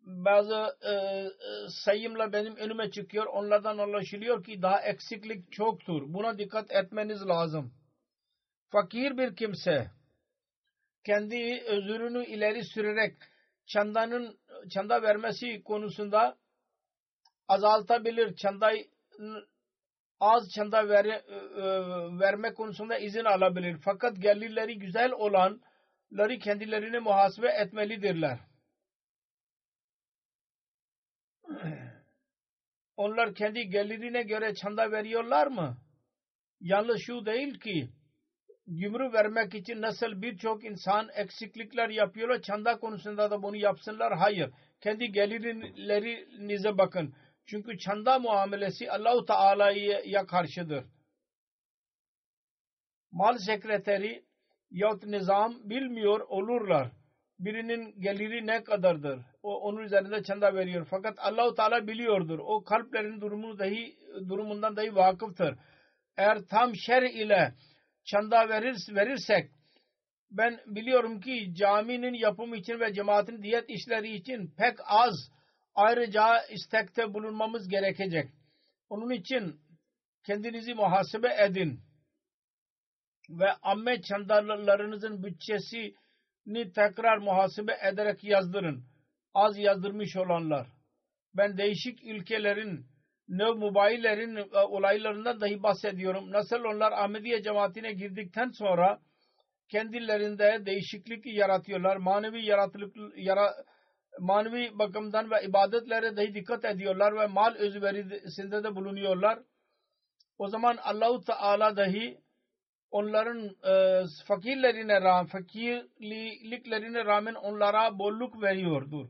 bazı e, e, sayımla benim önüme çıkıyor. Onlardan anlaşılıyor ki daha eksiklik çoktur. Buna dikkat etmeniz lazım. Fakir bir kimse kendi özürünü ileri sürerek çandanın çanda vermesi konusunda azaltabilir. Çandayı az çanda ver, e, verme konusunda izin alabilir. Fakat gelirleri güzel olanları kendilerini muhasebe etmelidirler. *clears throat* Onlar kendi gelirine göre çanda veriyorlar mı? Yalnız şu değil ki gümrü vermek için nasıl birçok insan eksiklikler yapıyorlar çanda konusunda da bunu yapsınlar. Hayır. Kendi gelirlerinize bakın çünkü çanda muamelesi Allahu Teala'ya karşıdır. Mal sekreteri yahut nizam bilmiyor olurlar. Birinin geliri ne kadardır? O onun üzerinde çanda veriyor. Fakat Allahu Teala biliyordur. O kalplerin durumunu dahi durumundan dahi vakıftır. Eğer tam şer ile çanda verir, verirsek ben biliyorum ki caminin yapımı için ve cemaatin diyet işleri için pek az ayrıca istekte bulunmamız gerekecek. Onun için kendinizi muhasebe edin ve amme çandarlarınızın bütçesini tekrar muhasebe ederek yazdırın. Az yazdırmış olanlar. Ben değişik ülkelerin ne mubayillerin e, olaylarından dahi bahsediyorum. Nasıl onlar Ahmediye cemaatine girdikten sonra kendilerinde değişiklik yaratıyorlar. Manevi yaratılık, yara, manevi bakımdan ve ibadetlere dahi dikkat ediyorlar ve mal özverisinde de bulunuyorlar. O zaman Allahu Teala dahi onların e, fakirlerine rağmen fakirliklerine rağmen onlara bolluk veriyordur.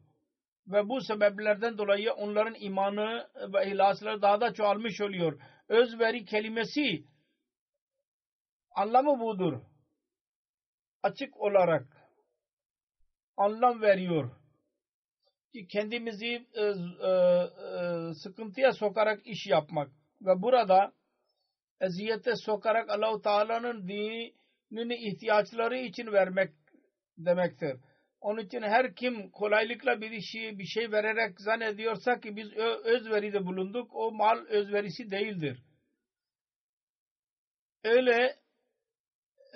Ve bu sebeplerden dolayı onların imanı ve ihlasları daha da çoğalmış oluyor. Özveri kelimesi anlamı budur. Açık olarak anlam veriyor kendimizi e, e, e, sıkıntıya sokarak iş yapmak ve burada eziyete sokarak Allahu Teala'nın dinini ihtiyaçları için vermek demektir. Onun için her kim kolaylıkla bir şey, bir şey vererek zannediyorsa ki biz özveride bulunduk, o mal özverisi değildir. Öyle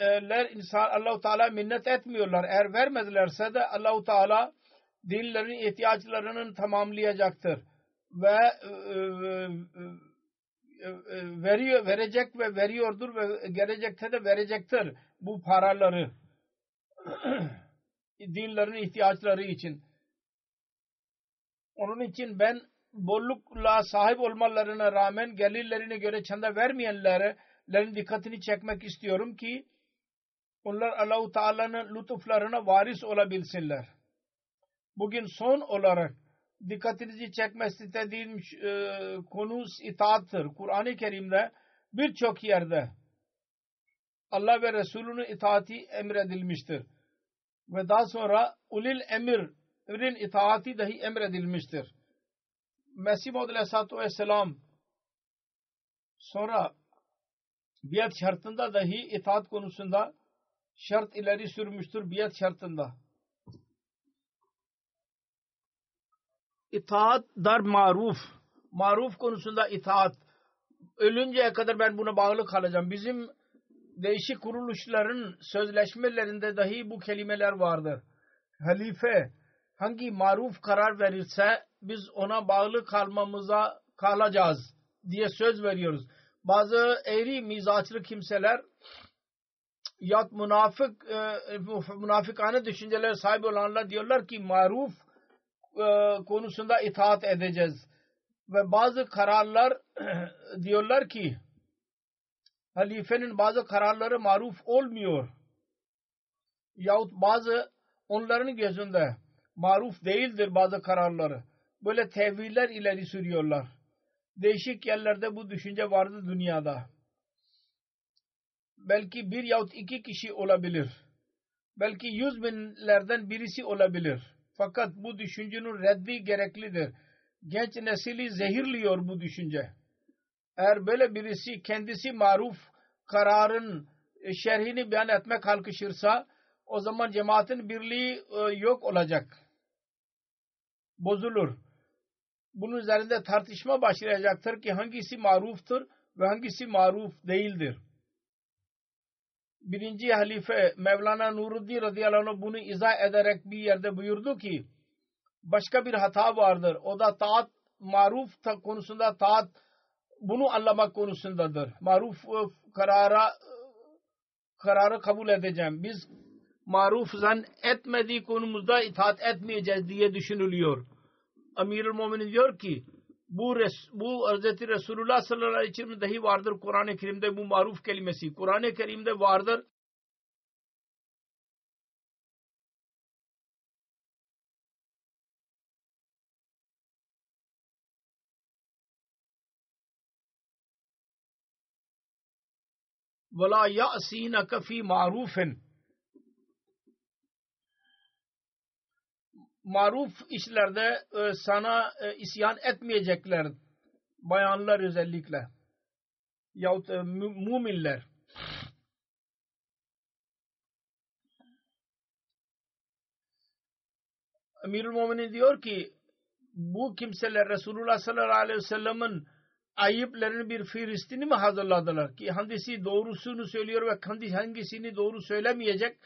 ler insan Allahu Teala minnet etmiyorlar. Eğer vermedilerse de Allahu Teala dinlerin ihtiyaçlarının tamamlayacaktır ve e, e, e, veriyor verecek ve veriyordur ve gelecekte de verecektir bu paraları *clears throat* dinlerin ihtiyaçları için. Onun için ben bollukla sahip olmalarına rağmen gelirlerine göre çanda vermeyenlere dikkatini çekmek istiyorum ki onlar Allahu Teala'nın lütuflarına varis olabilsinler. Bugün son olarak dikkatinizi çekmesi istediğim e, konu itaattır. Kur'an-ı Kerim'de birçok yerde Allah ve Resulünün itaati emredilmiştir. Ve daha sonra ulil emirin itaati dahi emredilmiştir. Mesih Maud Aleyhisselatü Vesselam sonra biat şartında dahi itaat konusunda şart ileri sürmüştür biat şartında. İtaat dar maruf. Maruf konusunda itaat. Ölünceye kadar ben buna bağlı kalacağım. Bizim değişik kuruluşların sözleşmelerinde dahi bu kelimeler vardır. Halife hangi maruf karar verirse biz ona bağlı kalmamıza kalacağız diye söz veriyoruz. Bazı eğri mizaçlı kimseler ya münafık e, münafıkane düşünceler sahibi olanlar diyorlar ki maruf e, konusunda itaat edeceğiz. Ve bazı kararlar *clears throat* diyorlar ki halifenin bazı kararları maruf olmuyor. Yahut bazı onların gözünde maruf değildir bazı kararları. Böyle teviller ileri sürüyorlar. Değişik yerlerde bu düşünce vardı dünyada. Belki bir yahut iki kişi olabilir. Belki yüz binlerden birisi olabilir. Fakat bu düşüncenin reddi gereklidir. Genç nesili zehirliyor bu düşünce. Eğer böyle birisi kendisi maruf kararın şerhini beyan etmek kalkışırsa o zaman cemaatin birliği yok olacak. Bozulur. Bunun üzerinde tartışma başlayacaktır ki hangisi maruftur ve hangisi maruf değildir. Birinci halife Mevlana Nuruddin radıyallahu anh bunu izah ederek bir yerde buyurdu ki başka bir hata vardır. O da taat maruf ta konusunda taat bunu anlamak konusundadır. Maruf karara kararı kabul edeceğim. Biz maruf zan etmediği konumuzda itaat etmeyeceğiz diye düşünülüyor. Amirul Muminin diyor ki bu res, bu Hz. Resulullah sallallahu aleyhi ve sellem dahi vardır Kur'an-ı Kerim'de bu maruf kelimesi. Kur'an-ı Kerim'de vardır. وَلَا يَأْسِينَكَ فِي مَعْرُوفٍ maruf işlerde e, sana e, isyan etmeyecekler. Bayanlar özellikle. Yahut e, müminler. Emirül Muminin diyor ki bu kimseler Resulullah sallallahu aleyhi ve sellem'in ayıplarını bir firistini mi hazırladılar ki hangisi doğrusunu söylüyor ve hangisini doğru söylemeyecek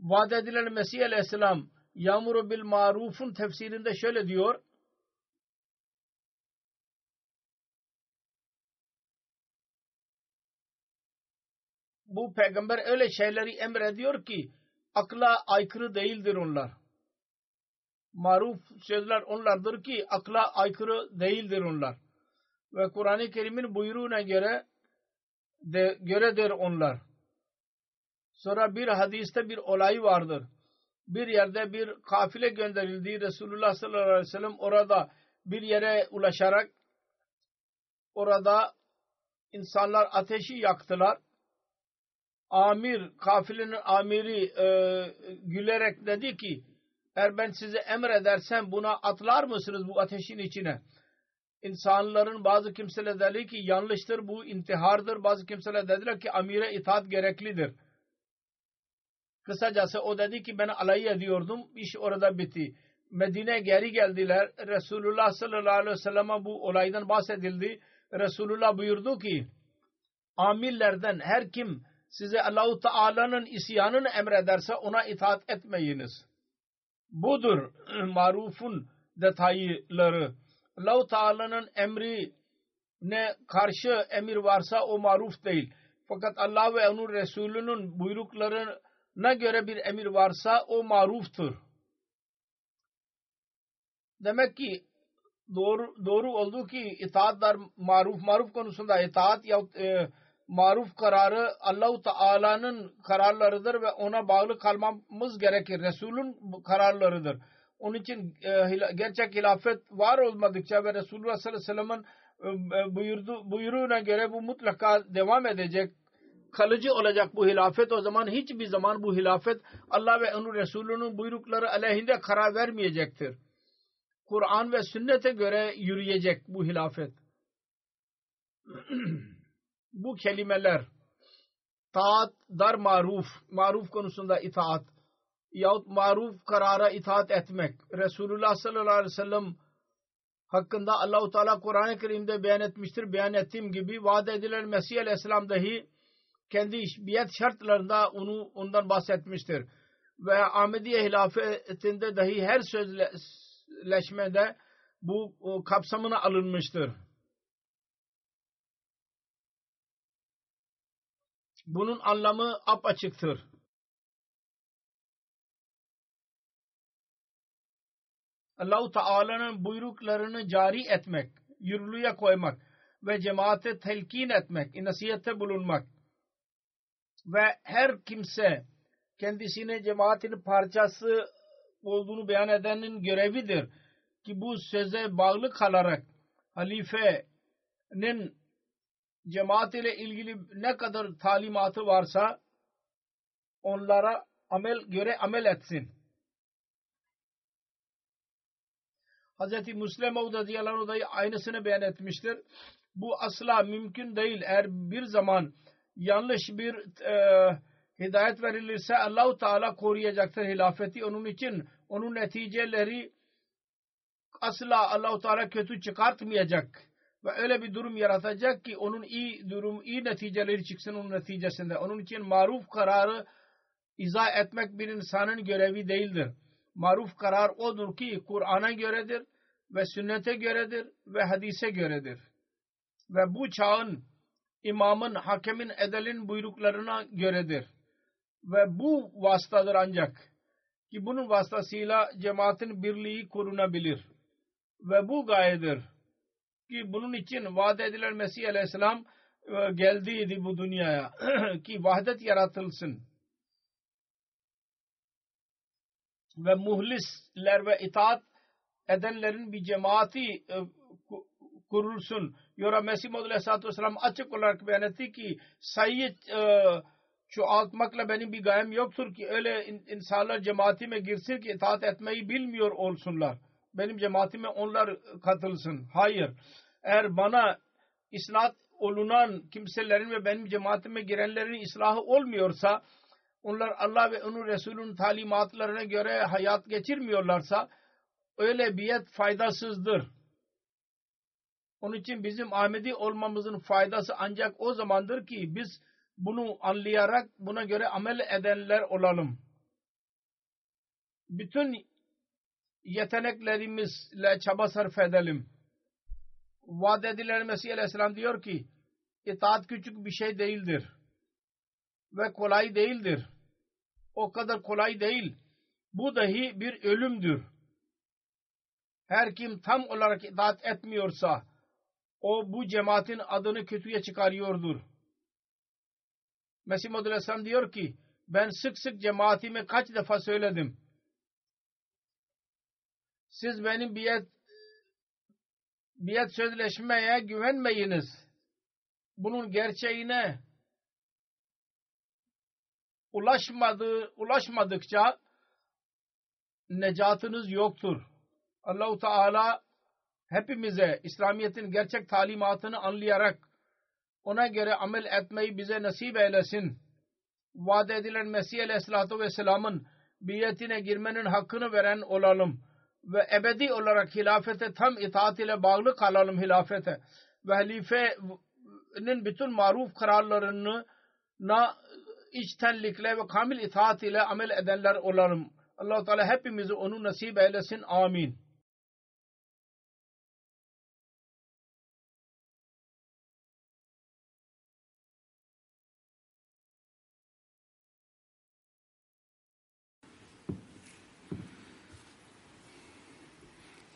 vaat edilen Mesih aleyhisselam Yağmuru bil marufun tefsirinde şöyle diyor. Bu peygamber öyle şeyleri emrediyor ki akla aykırı değildir onlar. Maruf sözler onlardır ki akla aykırı değildir onlar. Ve Kur'an-ı Kerim'in buyruğuna göre de, göredir onlar. Sonra bir hadiste bir olay vardır bir yerde bir kafile gönderildi. Resulullah sallallahu aleyhi ve sellem orada bir yere ulaşarak orada insanlar ateşi yaktılar. Amir, kafilenin amiri e, gülerek dedi ki eğer ben size emredersem buna atlar mısınız bu ateşin içine? İnsanların bazı kimseler dedi ki yanlıştır bu intihardır. Bazı kimseler dediler ki amire itaat gereklidir. Kısacası o dedi ki ben alay ediyordum. İş orada bitti. Medine geri geldiler. Resulullah sallallahu aleyhi ve sellem'e bu olaydan bahsedildi. Resulullah buyurdu ki amillerden her kim size Allahu Teala'nın isyanını emrederse ona itaat etmeyiniz. Budur *clears throat* marufun detayları. Allahu Teala'nın emri ne karşı emir varsa o maruf değil. Fakat Allah ve onun Resulünün buyrukları ne göre bir emir varsa o maruftur. Demek ki doğru, doğru oldu ki itaatlar maruf maruf konusunda itaat ya e, maruf kararı Allahu Teala'nın kararlarıdır ve ona bağlı kalmamız gerekir. Resul'ün kararlarıdır. Onun için e, gerçek hilafet var olmadıkça ve Resulullah sallallahu aleyhi ve sellem'in e, buyurdu, buyruğuna göre bu mutlaka devam edecek. Kalıcı olacak bu hilafet. O zaman hiçbir zaman bu hilafet Allah ve onun Resulünün buyrukları aleyhinde karar vermeyecektir. Kur'an ve sünnete göre yürüyecek bu hilafet. *clears throat* bu kelimeler taat, dar maruf, maruf konusunda itaat yahut maruf karara itaat etmek. Resulullah sallallahu aleyhi ve sellem hakkında Allahu Teala Kur'an-ı Kerim'de beyan etmiştir. Beyan ettiğim gibi vaat edilen Mesih Aleyhisselam dahi kendi biat şartlarında onu ondan bahsetmiştir. Ve Ahmediye hilafetinde dahi her sözleşmede bu kapsamına alınmıştır. Bunun anlamı apaçıktır. Allahu Teala'nın buyruklarını cari etmek, yürürlüğe koymak ve cemaate telkin etmek, nasihette bulunmak ve her kimse kendisine cemaatin parçası olduğunu beyan edenin görevidir ki bu söze bağlı kalarak halifenin cemaat ile ilgili ne kadar talimatı varsa onlara amel göre amel etsin. Hz. Müslim radıyallahu anh aynısını beyan etmiştir. Bu asla mümkün değil. Eğer bir zaman yanlış bir e, hidayet verilirse Allahu Teala koruyacaktır hilafeti. Onun için onun neticeleri asla Allahu Teala kötü çıkartmayacak ve öyle bir durum yaratacak ki onun iyi durum, iyi neticeleri çıksın onun neticesinde. Onun için maruf kararı izah etmek bir insanın görevi değildir. Maruf karar odur ki Kur'an'a göredir ve sünnete göredir ve hadise göredir. Ve bu çağın imamın, hakemin, edelin buyruklarına göredir. Ve bu vasıtadır ancak ki bunun vasıtasıyla cemaatin birliği korunabilir. Ve bu gayedir ki bunun için vaat edilen Mesih Aleyhisselam e, geldiydi bu dünyaya *clears throat* ki vahdet yaratılsın. Ve muhlisler ve itaat edenlerin bir cemaati e, kurulsun. Yora Mesih Maud Aleyhisselatü Vesselam açık olarak beyan etti ki sayıyı e, çoğaltmakla benim bir gayem yoktur ki öyle insanlar cemaatime girsin ki itaat etmeyi bilmiyor olsunlar. Benim cemaatime onlar katılsın. Hayır. Eğer bana isnat olunan kimselerin ve benim cemaatime girenlerin islahı olmuyorsa onlar Allah ve onun Resulünün talimatlarına göre hayat geçirmiyorlarsa öyle biyet faydasızdır. Onun için bizim Ahmedi olmamızın faydası ancak o zamandır ki biz bunu anlayarak buna göre amel edenler olalım. Bütün yeteneklerimizle çaba sarf edelim. Vaat edilen Mesih Aleyhisselam diyor ki itaat küçük bir şey değildir. Ve kolay değildir. O kadar kolay değil. Bu dahi bir ölümdür her kim tam olarak itaat etmiyorsa o bu cemaatin adını kötüye çıkarıyordur. Mesih Muhammed Aleyhisselam diyor ki ben sık sık cemaatime kaç defa söyledim. Siz benim biyet biyet sözleşmeye güvenmeyiniz. Bunun gerçeğine ulaşmadı, ulaşmadıkça necatınız yoktur. Allahu Teala hepimize İslamiyet'in gerçek talimatını anlayarak ona göre amel etmeyi bize nasip eylesin. Vaat edilen Mesih Aleyhisselatü Vesselam'ın biyetine girmenin hakkını veren olalım. Ve ebedi olarak hilafete tam itaat ile bağlı kalalım hilafete. Ve halifenin bütün maruf kararlarını na içtenlikle ve kamil itaat ile amel edenler olalım. allah Teala hepimizi onu nasip eylesin. Amin.